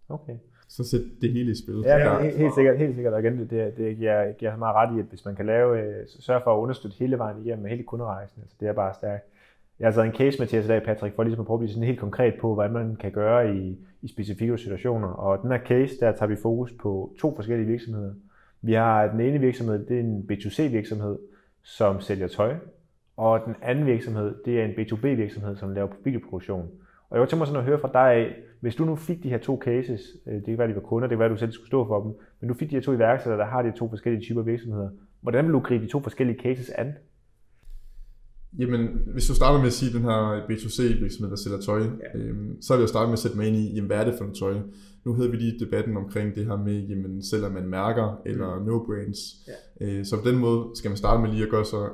Okay så sæt det hele i spil. Ja, ja helt, helt sikkert, helt sikkert. Og igen, det, det, det giver, giver meget ret i, at hvis man kan lave, øh, sørge for at understøtte hele vejen igennem med hele kunderejsen, altså det er bare stærkt. Jeg har taget en case med til i dag, Patrick, for ligesom at prøve at blive sådan helt konkret på, hvad man kan gøre i, i specifikke situationer. Og den her case, der tager vi fokus på to forskellige virksomheder. Vi har den ene virksomhed, det er en B2C virksomhed, som sælger tøj. Og den anden virksomhed, det er en B2B virksomhed, som laver videoproduktion. Og jeg kunne tænke mig sådan at høre fra dig af, hvis du nu fik de her to cases, øh, det kan være, de var kunder, det kan være, du selv skulle stå for dem, men du fik de her to iværksættere, der har de to forskellige typer virksomheder. Hvordan vil du gribe de to forskellige cases an? Jamen, hvis du starter med at sige den her B2C virksomhed, der sælger tøj, ja. øhm, så det jo starte med at sætte mig ind i, jamen, hvad er det for noget tøj? Nu havde vi lige debatten omkring det her med, jamen, sælger man mærker eller mm. no-brands. Ja. Øh, så på den måde skal man starte med lige at gøre sig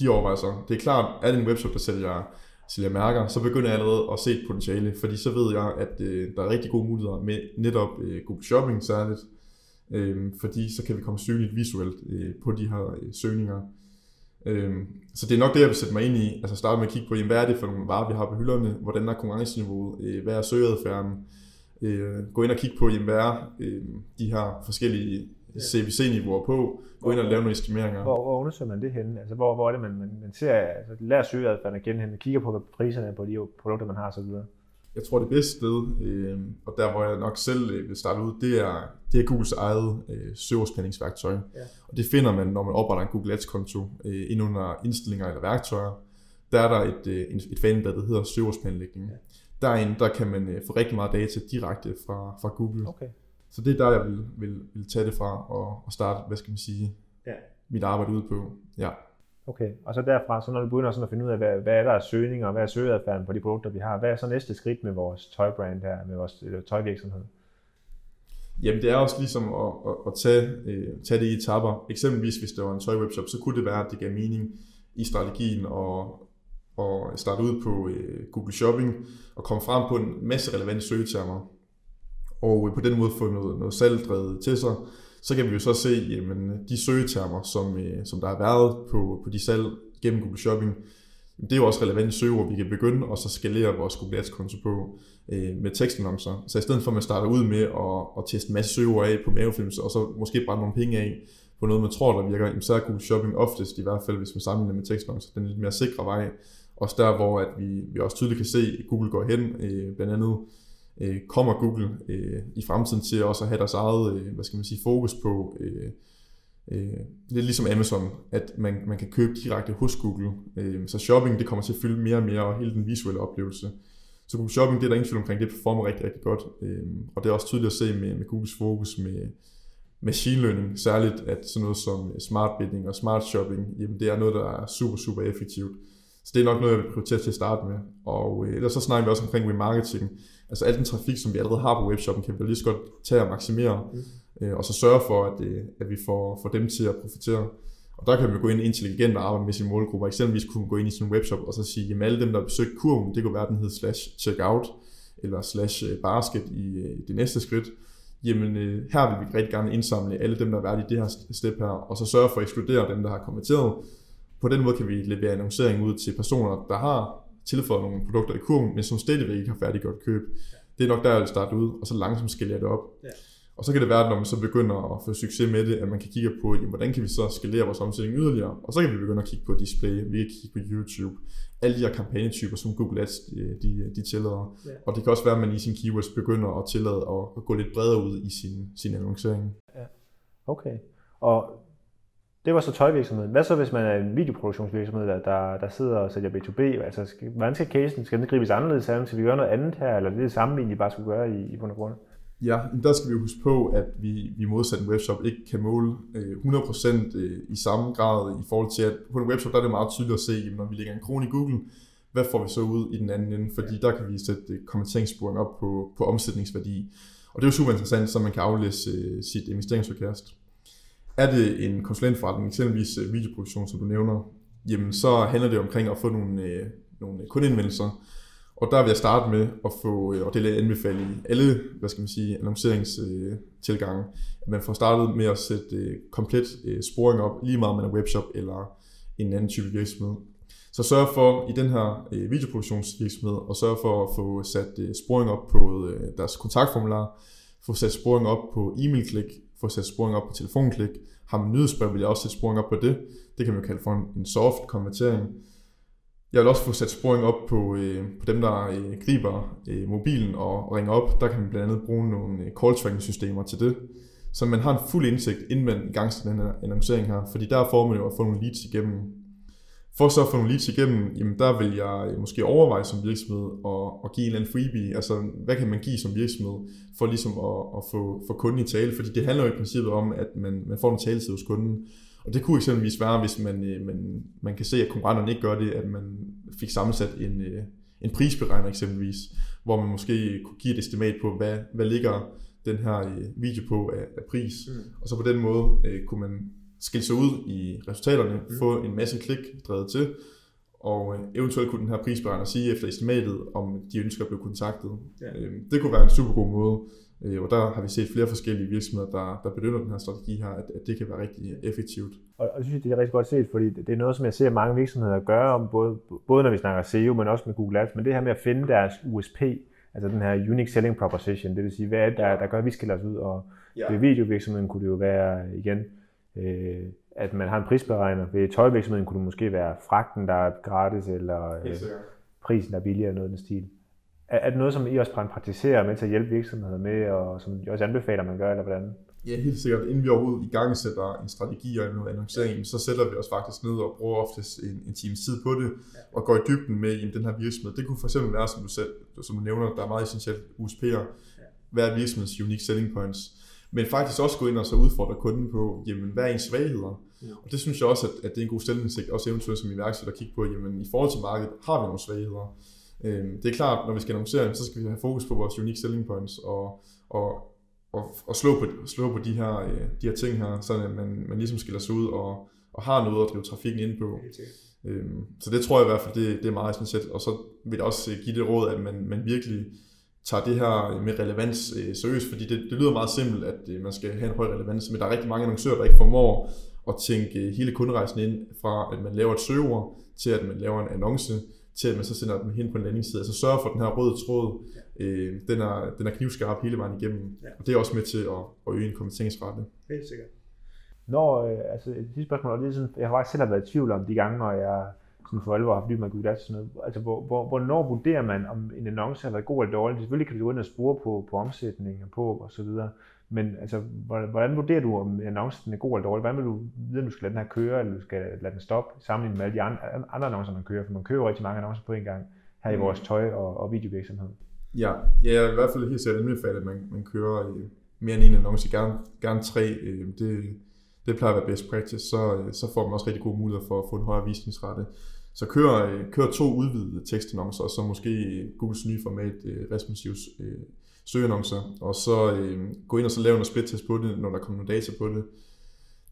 de overvejelser. Det er klart, er det en webshop, der sælger sælger mærker, så begynder jeg allerede at se et potentiale, fordi så ved jeg, at øh, der er rigtig gode muligheder med netop øh, Google Shopping særligt, øh, fordi så kan vi komme synligt visuelt øh, på de her øh, søgninger. Øh, så det er nok det, jeg vil sætte mig ind i, altså starte med at kigge på, jamen, hvad er det for nogle varer, vi har på hylderne, hvordan er konkurrenceniveauet, øh, hvad er søgeadfærden, øh, gå ind og kigge på, jamen, hvad er øh, de her forskellige CVC-niveauer på, gå ind og lave nogle estimeringer. Hvor, hvor undersøger man det henne? Altså, hvor, hvor er det, man, man, man ser, altså, lærer søgeadfærden igen hen, kigger på, priserne er på de produkter, man har osv.? Jeg tror, det bedste sted, øh, og der hvor jeg nok selv øh, vil starte ud, det er, det er Googles eget øh, søgeordspændingsværktøj. Ja. Og det finder man, når man opretter en Google Ads-konto øh, ind under indstillinger eller værktøjer. Der er der et, øh, et fanblad, der hedder søgeordsplanlægning. Ja. Derinde der kan man øh, få rigtig meget data direkte fra, fra Google. Okay. Så det er der, jeg vil, vil, vil tage det fra og, og starte, hvad skal man sige, ja. mit arbejde ud på. Ja. Okay, og så derfra, så når du begynder sådan at finde ud af, hvad, hvad er der af søgninger, og hvad er søgeadfærden på de produkter, vi har, hvad er så næste skridt med vores tøjbrand her, med vores tøjvirksomhed? Jamen det er også ligesom at, at, at tage, øh, tage det i etapper. Eksempelvis hvis det var en tøjwebshop, så kunne det være, at det gav mening i strategien og, og starte ud på øh, Google Shopping og komme frem på en masse relevante søgetermer og på den måde få noget, noget salgdrevet til sig, så kan vi jo så se, jamen, de søgetermer, som, øh, som der har været på, på de salg gennem Google Shopping, det er jo også relevante søgeord, vi kan begynde og så skalere vores Google Ads konto på øh, med tekstannoncer. Så i stedet for at man starter ud med at, at teste en masse søgeord af på mavefilms, og så måske brænde nogle penge af på noget, man tror, der virker, så er Google Shopping oftest, i hvert fald hvis man sammenligner med tekstannoncer, den lidt mere sikre vej. Også der, hvor at vi, vi også tydeligt kan se, at Google går hen, øh, blandt andet øh, kommer Google øh, i fremtiden til også at have deres eget, øh, hvad skal man sige, fokus på, øh, øh, lidt ligesom Amazon, at man, man kan købe direkte hos Google. Øh, så shopping, det kommer til at fylde mere og mere, og hele den visuelle oplevelse. Så Google Shopping, det er der ingen tvivl omkring, det performer rigtig, rigtig godt. Øh, og det er også tydeligt at se med, med Googles fokus med machine learning, særligt at sådan noget som øh, smart bidding og smart shopping, jamen det er noget, der er super, super effektivt. Så det er nok noget, jeg vil prioritere til at starte med. Og øh, ellers så snakker vi også omkring remarketing. Altså al den trafik, som vi allerede har på webshoppen, kan vi lige så godt tage og maksimere. Mm. øh, og så sørge for, at, øh, at vi får, får dem til at profitere. Og der kan man gå ind intelligent og arbejde med sine målgrupper. Eksempelvis kunne man gå ind i sin webshop og så sige, at alle dem, der har besøgt kurven, det kunne være, den hed slash checkout, eller slash øh, basket i øh, det næste skridt. Jamen øh, her vil vi rigtig gerne indsamle alle dem, der har været i det her step her, og så sørge for at ekskludere dem, der har konverteret. På den måde kan vi levere annoncering ud til personer, der har tilføjet nogle produkter i kurven, men som stadigvæk ikke har færdiggjort køb. Det er nok der, jeg vil starte ud, og så langsomt skalerer det op. Ja. Og så kan det være, at når man så begynder at få succes med det, at man kan kigge på, jamen, hvordan kan vi så skalere vores omsætning yderligere? Og så kan vi begynde at kigge på display, vi kan kigge på YouTube, alle de her kampagnetyper, som Google Ads de, de tillader. Ja. Og det kan også være, at man i sin keywords begynder at tillade at, at gå lidt bredere ud i sin, sin annoncering. Ja. Okay. Og det var så tøjvirksomheden. Hvad så, hvis man er en videoproduktionsvirksomhed, der, der, der sidder og sælger B2B? Altså, skal, hvordan skal casen? Skal den gribes anderledes an? Skal vi gøre noget andet her, eller er det det samme, vi egentlig bare skulle gøre i, i bund og grund? Ja, der skal vi huske på, at vi, vi modsat en webshop ikke kan måle øh, 100% øh, i samme grad i forhold til, at på en webshop der er det meget tydeligt at se, at når vi lægger en krone i Google, hvad får vi så ud i den anden ende? Fordi der kan vi sætte øh, kommenteringssporing op på, på omsætningsværdi. Og det er jo super interessant, så man kan aflæse øh, sit investeringsforkast. Er det en konsulentforretning, eksempelvis øh, videoproduktion, som du nævner, jamen så handler det omkring at få nogle, øh, nogle øh, kundeindvendelser, og der vil jeg starte med at få, øh, og det vil jeg anbefale i alle, hvad skal man sige, annonceringstilgange, at man får startet med at sætte øh, komplet øh, sporing op, lige meget om man er webshop eller en anden type virksomhed. Så sørg for i den her videoproduktionsvirksomhed, og sørg for at få sat sporing op på deres kontaktformular, få sat sporing op på e-mail-klik, få sat sporing op på telefonklik. Har man nyhedsbrev, vil jeg også sætte sporing op på det. Det kan man kalde for en soft konvertering. Jeg vil også få sat sporing op på, øh, på dem, der øh, griber øh, mobilen og, og ringer op. Der kan man blandt andet bruge nogle øh, call tracking systemer til det. Så man har en fuld indsigt, inden man i gang til den her annoncering her. Fordi der får man jo at få nogle leads igennem. For så at få nogle leads igennem, jamen der vil jeg øh, måske overveje som virksomhed at, at give en eller anden freebie. Altså, hvad kan man give som virksomhed for ligesom at, at få, få kunden i tale? Fordi det handler jo i princippet om, at man, man får en taletid hos kunden. Og det kunne eksempelvis være, hvis man, øh, man, man kan se, at konkurrenterne ikke gør det, at man fik sammensat en, øh, en prisberegner eksempelvis, hvor man måske kunne give et estimat på, hvad, hvad ligger den her video på af, af pris. Mm. Og så på den måde øh, kunne man skille sig ud i resultaterne, mm. få en masse klik drevet til, og øh, eventuelt kunne den her prisberegner sige efter estimatet, om de ønsker at blive kontaktet. Ja. Øh, det kunne være en super god måde Øh, og der har vi set flere forskellige virksomheder, der, der benytter den her strategi her, at, at det kan være rigtig effektivt. Og jeg synes, det er rigtig godt set, fordi det er noget, som jeg ser mange virksomheder gøre, om både, både når vi snakker SEO, men også med Google Ads, men det her med at finde deres USP, altså den her Unique Selling Proposition, det vil sige, hvad er det, der, der gør, at vi skiller os ud, og ja. ved videovirksomheden kunne det jo være igen, øh, at man har en prisberegner. Ved tøjvirksomheden kunne det måske være fragten, der er gratis, eller øh, prisen, der er billigere, eller noget i den stil. Er, er det noget, som I også praktiserer med til at hjælpe virksomheder med, og som I også anbefaler, man gør, eller hvordan? Ja, helt sikkert. Inden vi overhovedet i gang sætter en strategi og en annoncering, så sætter vi os faktisk ned og bruger oftest en, en times tid på det, og går i dybden med i den her virksomhed. Det kunne for eksempel være, som du, selv, som du nævner, der er meget essentielt USP'er. Hvad er virksomhedens unique selling points? Men faktisk også gå ind og så udfordre kunden på, jamen, hvad er ens svagheder? Ja. Og det synes jeg også, at, at det er en god stillingssigt, også eventuelt som iværksætter at kigge på, jamen, i forhold til markedet, har vi nogle svagheder? Øh, det er klart, når vi skal annoncere, så skal vi have fokus på vores unique selling points og, og, og, og slå, på, slå på de her, øh, de her ting her, så man, man ligesom skiller sig ud og, og har noget at drive trafikken ind på. Øhm, så det tror jeg i hvert fald, det, det er meget essentielt. Og så vil jeg også øh, give det råd, at man, man virkelig tager det her med relevans øh, seriøst, fordi det, det lyder meget simpelt, at øh, man skal have en høj relevans, men der er rigtig mange annoncører, der ikke formår at tænke øh, hele kunderejsen ind fra, at man laver et søgeord, til at man laver en annonce, til at man så sender dem hen på en landingsside. Altså sørge for, at den her røde tråd, ja. øh, den, er, den er knivskarp hele vejen igennem. Ja. Og det er også med til at, at øge en kommenteringsrate. Helt sikkert. Når, øh, altså et sidste spørgsmål, og det er sådan, jeg har faktisk selv været i tvivl om de gange, når jeg sådan for alvor har fordybt mig i Google sådan noget. Altså, hvor, hvor, hvornår vurderer man, om en annonce har været god eller dårlig? Selvfølgelig kan du gå ind og spore på, på omsætning og på og så videre. Men altså, hvordan vurderer du, om annoncen er god eller dårlig? Hvordan vil du vide, om du skal lade den her køre, eller du skal lade den stoppe, sammenlignet med alle de andre, andre annoncer, man kører? For man kører jo rigtig mange annoncer på en gang her i mm. vores tøj- og, og videovirksomhed. Ja, ja, jeg er i hvert fald helt sikkert anbefale, at man, man kører øh, mere end en annonce, gerne, gerne tre. Øh, det, det plejer at være best practice, så, øh, så får man også rigtig gode muligheder for at få en højere visningsrate. Så kør, øh, kør to udvidede tekstannoncer, og så måske Googles nye format, øh, responsive søgeannoncer, og så øh, gå ind og så lave noget split-test på det, når der kommer nogle data på det.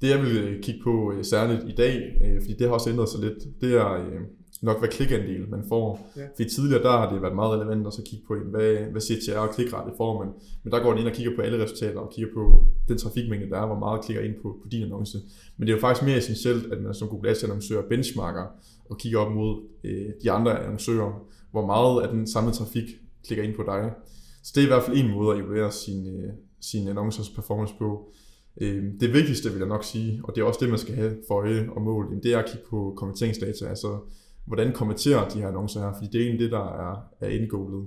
Det jeg vil øh, kigge på øh, særligt i dag, øh, fordi det har også ændret sig lidt, det er øh, nok, hvad klikandel man får. Ja. Fordi tidligere, der har det været meget relevant at så kigge på, hvad, hvad CTR og klikrate får man. Men der går den ind og kigger på alle resultater og kigger på den trafikmængde, der er, hvor meget klikker ind på, på din annonce. Men det er jo faktisk mere essentielt, at man som Google Ads annoncør benchmarker og kigger op mod øh, de andre annoncører, hvor meget af den samlede trafik klikker ind på dig. Så det er i hvert fald en måde at evaluere sin, øh, sin annoncers performance på. Øh, det vigtigste vil jeg nok sige, og det er også det, man skal have for øje og mål, det er at kigge på konverteringsdata, altså hvordan konverterer de her annoncer her, fordi det er egentlig det, der er, er indgålet.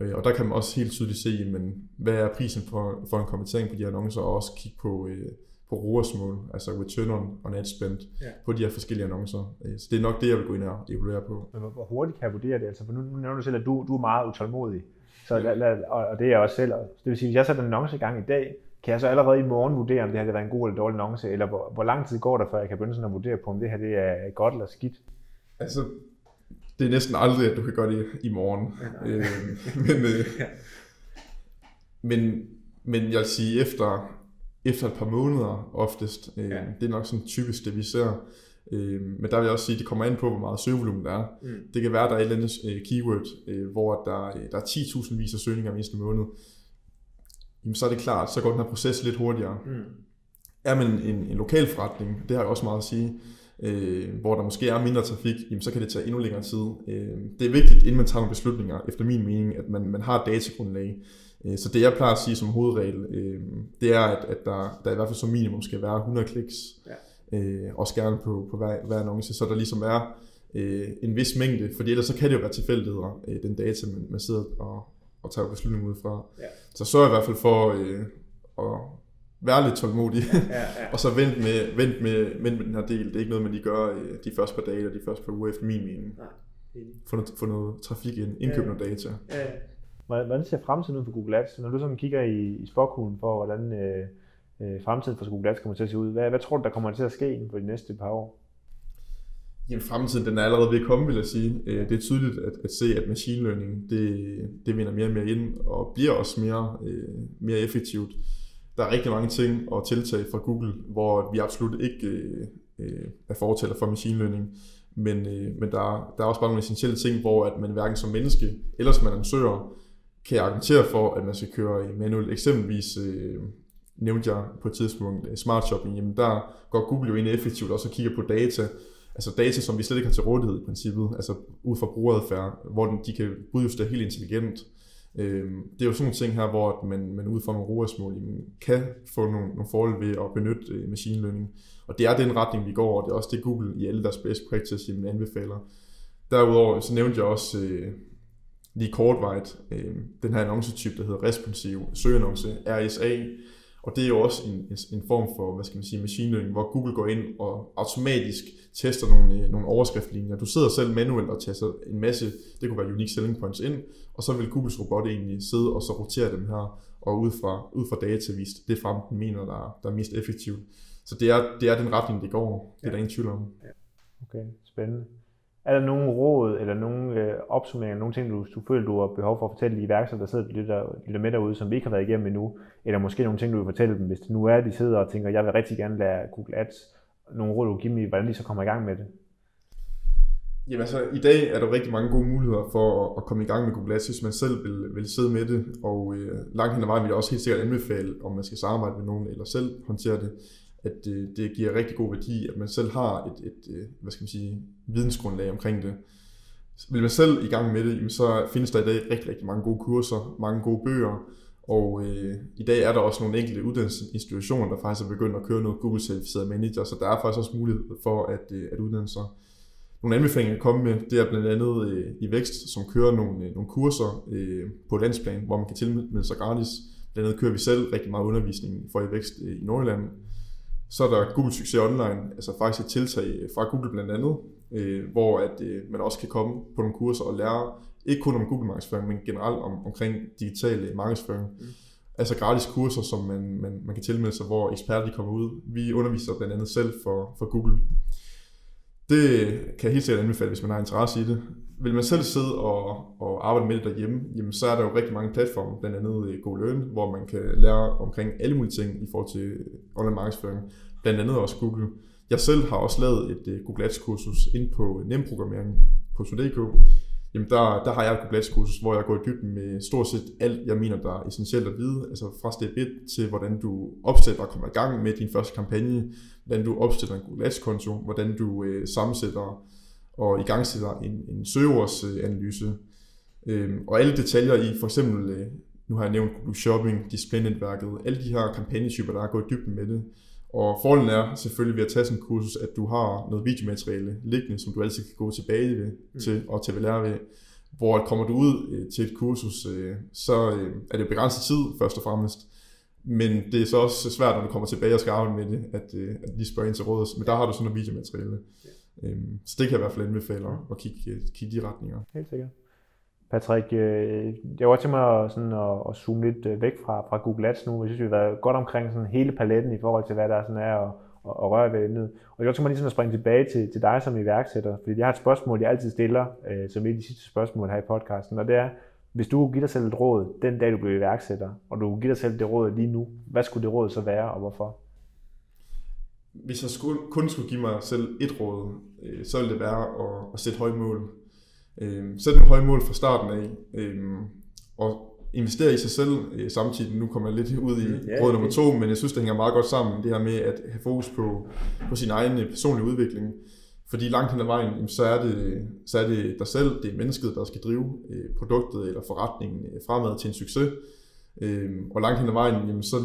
Øh, og der kan man også helt tydeligt se, men hvad er prisen for, for en konvertering på de her annoncer, og også kigge på, øh, på ROAS-mål, altså return on, on ad spend, ja. på de her forskellige annoncer. Øh, så det er nok det, jeg vil gå ind og evaluere på. Men hvor hurtigt kan jeg vurdere det? Altså, for nu, nu nævner du selv, at du, du er meget utålmodig, så ja. la, la, og det er jeg også selv. Det vil sige, hvis jeg sætter en annonce i gang i dag, kan jeg så allerede i morgen vurdere, om det her har været en god eller dårlig annonce, eller hvor, hvor lang tid går der, før jeg kan begynde sådan at vurdere på, om det her det er godt eller skidt? Altså, det er næsten aldrig, at du kan gøre det i morgen. Ja, øh, men, øh, ja. men, men jeg vil sige, efter, efter et par måneder oftest, øh, ja. det er nok sådan typisk det, vi ser. Øh, men der vil jeg også sige, at det kommer an på, hvor meget søgevolumen der er. Mm. Det kan være, at der er et eller andet øh, keyword, øh, hvor der, øh, der er 10.000 vis af søgninger i måned. Jamen, så er det klart, så går den her proces lidt hurtigere. Mm. Er man en, en lokal forretning, det har jeg også meget at sige, øh, hvor der måske er mindre trafik, jamen, så kan det tage endnu længere tid. Øh, det er vigtigt, inden man tager nogle beslutninger, efter min mening, at man, man har et datagrundlag. Øh, så det jeg plejer at sige som hovedregel, øh, det er, at, at der, der i hvert fald som minimum skal være 100 kliks, ja. øh, også gerne på, på hver, hver annonce, så der ligesom er en vis mængde, for ellers så kan det jo være tilfældigheder, den data, man, man sidder og, og tager beslutninger ud fra. Ja. Så sørg i hvert fald for øh, at være lidt tålmodig, ja, ja, ja. og så vent med, vent, med, vent med den her del. Det er ikke noget, man lige gør øh, de første par dage eller de første par uger efter min mening. Nej, få, noget, få noget trafik ind, indkøb ja, noget data. Ja. Hvordan ser fremtiden ud for Google Ads? Når du sådan kigger i, i spokhulen for, hvordan øh, øh, fremtiden for Google Ads kommer til at se ud, hvad, hvad tror du, der kommer til at ske inden for de næste par år? Jamen fremtiden den er allerede ved at komme, vil jeg sige. Øh, det er tydeligt at, at se, at machine learning det, det vinder mere og mere ind, og bliver også mere, øh, mere effektivt der er rigtig mange ting og tiltag fra Google, hvor vi absolut ikke øh, øh, er fortæller for machine learning. Men, øh, men der, der er også bare nogle essentielle ting, hvor at man hverken som menneske eller som annoncør kan argumentere for, at man skal køre i manuel. Eksempelvis øh, nævnte jeg på et tidspunkt øh, smart shopping, jamen der går Google jo ind effektivt også og kigger på data, altså data, som vi slet ikke har til rådighed i princippet, altså ud fra brugeradfærd, hvor de kan udjustere helt intelligent. Øh, det er jo sådan nogle ting her, hvor man, man ud fra nogle ROAS-mål kan få nogle, nogle fordele ved at benytte øh, machine learning. Og det er den retning, vi går, og det er også det Google i alle deres best practice jamen, anbefaler. Derudover så nævnte jeg også øh, lige kortvejt øh, den her annoncetype, der hedder responsiv søgeannonce, RSA, og det er jo også en, en form for, hvad skal man sige, machine learning, hvor Google går ind og automatisk tester nogle, øh, nogle overskriftlinjer. Du sidder selv manuelt og tester en masse, det kunne være unique selling points ind, og så vil Googles robot egentlig sidde og så rotere dem her, og ud fra, ud fra data vist det frem, den mener, der, er, der er mest effektivt. Så det er, det er den retning, det går. Det er ja. der ingen tvivl om. Okay, spændende. Er der nogen råd eller nogen øh, opsummeringer, nogle ting, du, du føler, du har behov for at fortælle de iværksættere, der sidder lidt, der, lidt med derude, som vi ikke har været igennem endnu? Eller måske nogle ting, du vil fortælle dem, hvis det nu er, de sidder og tænker, jeg vil rigtig gerne lære Google Ads. Nogle råd, du vil give mig, hvordan de så kommer i gang med det? Jamen altså, i dag er der rigtig mange gode muligheder for at komme i gang med Google Ads, hvis man selv vil, vil sidde med det. Og øh, langt hen ad vejen vil jeg også helt sikkert anbefale, om man skal samarbejde med nogen eller selv håndtere det at det, det giver rigtig god værdi, at man selv har et, et, et hvad skal man sige, vidensgrundlag omkring det. Vil man selv i gang med det, så findes der i dag rigtig, rigtig mange gode kurser, mange gode bøger, og øh, i dag er der også nogle enkelte uddannelsesinstitutioner, der faktisk er begyndt at køre noget Google Certified Manager, så der er faktisk også mulighed for at, øh, at uddanne sig. Nogle anbefalinger at komme med, det er blandt andet øh, i Vækst, som kører nogle, øh, nogle kurser øh, på landsplan, hvor man kan tilmelde sig gratis. Blandt andet kører vi selv rigtig meget undervisning for i Vækst øh, i Nordjylland, så er der Google Succes Online, altså faktisk et tiltag fra Google blandt andet, øh, hvor at øh, man også kan komme på nogle kurser og lære, ikke kun om Google markedsføring, men generelt om, omkring digital markedsføring. Mm. Altså gratis kurser, som man, man, man kan tilmelde sig, hvor eksperter de kommer ud. Vi underviser blandt andet selv for, for Google. det kan jeg helt sikkert anbefale, hvis man har interesse i det. Vil man selv sidde og, og arbejde med det derhjemme, jamen så er der jo rigtig mange platforme, blandt andet øh, GoLearn, hvor man kan lære omkring alle mulige ting i forhold til øh, online markedsføring. Blandt andet også Google. Jeg selv har også lavet et øh, Google Ads kursus ind på nemprogrammering på Sudeko, jamen der, der har jeg et Google Ads kursus, hvor jeg går i dybden med stort set alt, jeg mener, der er essentielt at vide, altså fra step 1 til, hvordan du opsætter og kommer i gang med din første kampagne, hvordan du opsætter en Google Ads-konto, hvordan du øh, sammensætter og i gang sætter en, en søgeordsanalyse, øh, og alle detaljer i for eksempel, øh, nu har jeg nævnt Google Shopping, display-netværket, alle de her kampagnetyper, der er gået dybden med det, og fordelen er selvfølgelig ved at tage sådan en kursus, at du har noget videomateriale liggende, som du altid kan gå tilbage ved, mm. til og til at lære ved. Hvor kommer du ud øh, til et kursus, øh, så øh, er det begrænset tid først og fremmest. Men det er så også svært, når du kommer tilbage og skal arbejde med det, at, øh, at lige spørge ind til rådet. Men der har du sådan noget videomateriale. Øhm, så det kan jeg i hvert fald anbefale at kigge, øh, kigge de retninger. Helt sikkert. Patrick, øh, jeg var til mig sådan at, at zoome lidt øh, væk fra, fra Google Ads nu. Jeg synes, vi har været godt omkring sådan hele paletten i forhold til, hvad der sådan er at, at, at røre ved emnet. Og jeg tænker mig lige sådan at springe tilbage til, til dig som iværksætter, fordi jeg har et spørgsmål, jeg altid stiller, øh, som er de sidste spørgsmål her i podcasten, og det er, hvis du kunne give dig selv et råd den dag, du blev iværksætter, og du kunne give dig selv det råd lige nu, hvad skulle det råd så være, og hvorfor? Hvis jeg skulle, kun skulle give mig selv et råd, så ville det være at, at sætte høje mål. Øh, sæt nogle høje mål fra starten af, øh, og investere i sig selv øh, samtidig. Nu kommer jeg lidt ud i mm, råd nummer to, men jeg synes, det hænger meget godt sammen, det her med at have fokus på, på sin egen øh, personlige udvikling. Fordi langt hen ad vejen, så er, det, så er det dig selv, det er mennesket, der skal drive øh, produktet eller forretningen øh, fremad til en succes. Øhm, og langt hen ad vejen, jamen, så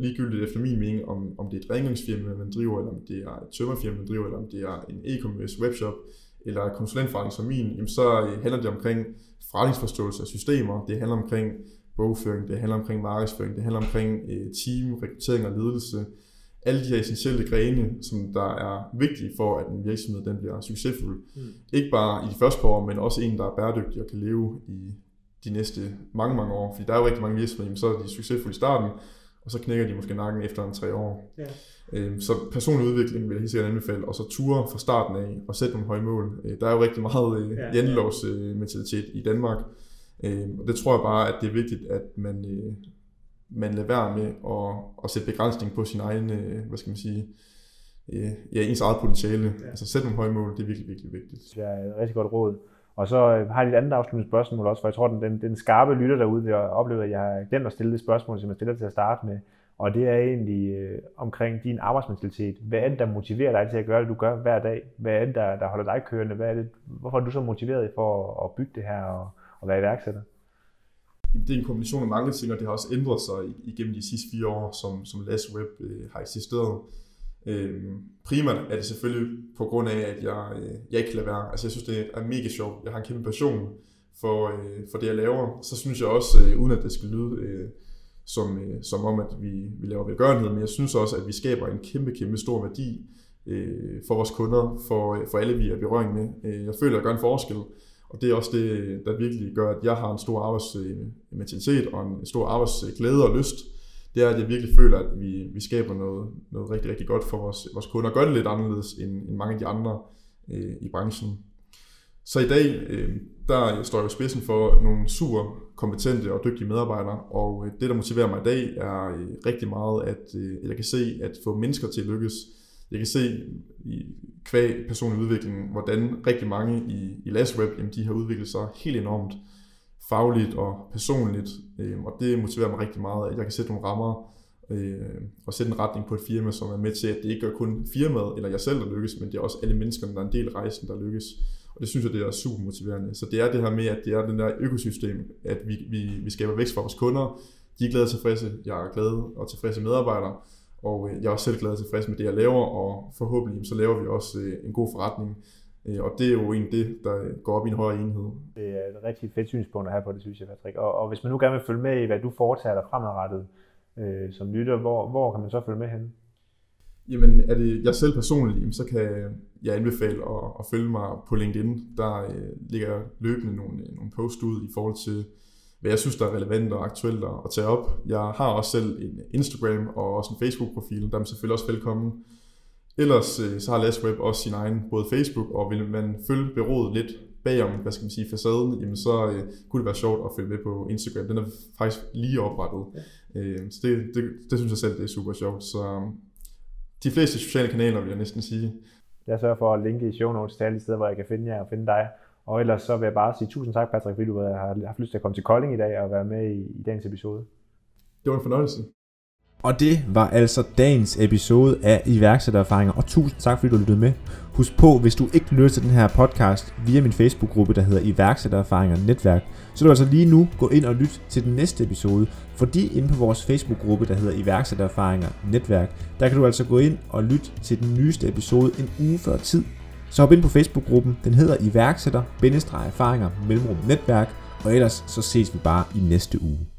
ligegyldigt efter min mening, om, om det er et rengøringsfirma, man driver, eller om det er et tømmerfirma, man driver, eller om det er en e-commerce webshop, eller konsulentforretning som min, jamen så øh, handler det omkring forretningsforståelse af systemer, det handler omkring bogføring, det handler omkring markedsføring, det handler omkring øh, team, rekruttering og ledelse. Alle de her essentielle grene, som der er vigtige for, at en virksomhed den bliver succesfuld. Mm. Ikke bare i de første par år, men også en, der er bæredygtig og kan leve i de næste mange, mange år. Fordi der er jo rigtig mange virksomheder, så er de succesfulde i starten, og så knækker de måske nakken efter en tre år. Ja. Øhm, så personlig udvikling vil jeg helt sikkert anbefale, og så ture fra starten af og sætte nogle høje mål. Øh, der er jo rigtig meget øh, ja, jantelovs øh, mentalitet i Danmark, øhm, og det tror jeg bare, at det er vigtigt, at man, man lader være med at, at sætte begrænsning på sin egen, hvad skal man sige, ja, ens eget potentiale. Ja. Altså sætte nogle høje mål, det er virkelig, virkelig vigtigt. Det er et rigtig godt råd. Og så øh, har jeg et andet afsluttende spørgsmål også, for jeg tror, den, den, den skarpe lytter derude vil opleve, at jeg har glemt at stille det spørgsmål, som jeg stiller til at starte med. Og det er egentlig øh, omkring din arbejdsmentalitet. Hvad er det, der motiverer dig til at gøre det, du gør hver dag? Hvad er det, der, der holder dig kørende? Hvad er det, hvorfor er du så motiveret for at, at bygge det her og, og være iværksætter? Det er en kombination af mange ting, og det har også ændret sig igennem de sidste fire år, som, som Last Web øh, har eksisteret. Øh, primært er det selvfølgelig på grund af, at jeg, øh, jeg ikke kan lade være. Altså jeg synes, det er mega sjovt. Jeg har en kæmpe passion for, øh, for det, jeg laver. Så synes jeg også, øh, uden at det skal lyde... Øh, som, øh, som om, at vi, vi laver velgørenhed, men jeg synes også, at vi skaber en kæmpe, kæmpe stor værdi øh, for vores kunder, for, øh, for alle, vi er berøring med. Øh, jeg føler, at jeg gør en forskel, og det er også det, der virkelig gør, at jeg har en stor arbejdsmentalitet øh, og en stor arbejdsglæde og lyst. Det er, at jeg virkelig føler, at vi, vi skaber noget, noget rigtig, rigtig godt for vores, vores kunder, og gør det lidt anderledes end, end mange af de andre øh, i branchen. Så i dag, øh, der står jeg i spidsen for nogle super kompetente og dygtige medarbejdere, og øh, det, der motiverer mig i dag, er øh, rigtig meget, at øh, jeg kan se at få mennesker til at lykkes. Jeg kan se i kvæg personlig udvikling, hvordan rigtig mange i, i LastWeb, jamen, de har udviklet sig helt enormt fagligt og personligt, øhm, og det motiverer mig rigtig meget, at jeg kan sætte nogle rammer øhm, og sætte en retning på et firma, som er med til, at det ikke er kun firmaet eller jeg selv, der lykkes, men det er også alle menneskerne, der er en del af rejsen, der lykkes. Og det synes jeg, det er super motiverende. Så det er det her med, at det er den der økosystem, at vi, vi, vi skaber vækst for vores kunder. De er glade og tilfredse, jeg er glad og tilfredse medarbejdere, og øh, jeg er også selv glad og tilfreds med det, jeg laver, og forhåbentlig så laver vi også øh, en god forretning. Øh, og det er jo egentlig det, der går op i en højere enhed. Det er et rigtig fedt synspunkt at have på det, synes jeg, Patrick. Og, og hvis man nu gerne vil følge med i, hvad du foretager dig fremadrettet øh, som lytter, hvor, hvor kan man så følge med hen? Jamen, er det jeg selv personligt, så kan jeg anbefale at, at følge mig på LinkedIn. Der øh, ligger løbende nogle, øh, nogle posts ud i forhold til, hvad jeg synes, der er relevant og aktuelt at tage op. Jeg har også selv en Instagram og også en Facebook-profil, der er selvfølgelig også velkommen. Ellers øh, så har Last Web også sin egen både Facebook, og vil man følge byrådet lidt bagom, hvad skal man sige, facaden, jamen så øh, kunne det være sjovt at følge med på Instagram. Den er faktisk lige oprettet. Ja. Øh, så det, det, det, synes jeg selv, det er super sjovt. Så øh, de fleste sociale kanaler, vil jeg næsten sige. Jeg sørger for at linke i show notes til alle de steder, hvor jeg kan finde jer og finde dig. Og ellers så vil jeg bare sige tusind tak, Patrick, fordi du har haft lyst til at komme til Kolding i dag og være med i, i dagens episode. Det var en fornøjelse. Og det var altså dagens episode af iværksættererfaringer, og tusind tak fordi du lyttede med. Husk på, hvis du ikke lytter til den her podcast via min Facebook-gruppe, der hedder iværksættererfaringer netværk, så du altså lige nu gå ind og lyt til den næste episode, fordi inde på vores Facebook-gruppe, der hedder iværksættererfaringer netværk, der kan du altså gå ind og lytte til den nyeste episode en uge før tid. Så hop ind på Facebook-gruppen, den hedder iværksætter-erfaringer mellemrum netværk, og ellers så ses vi bare i næste uge.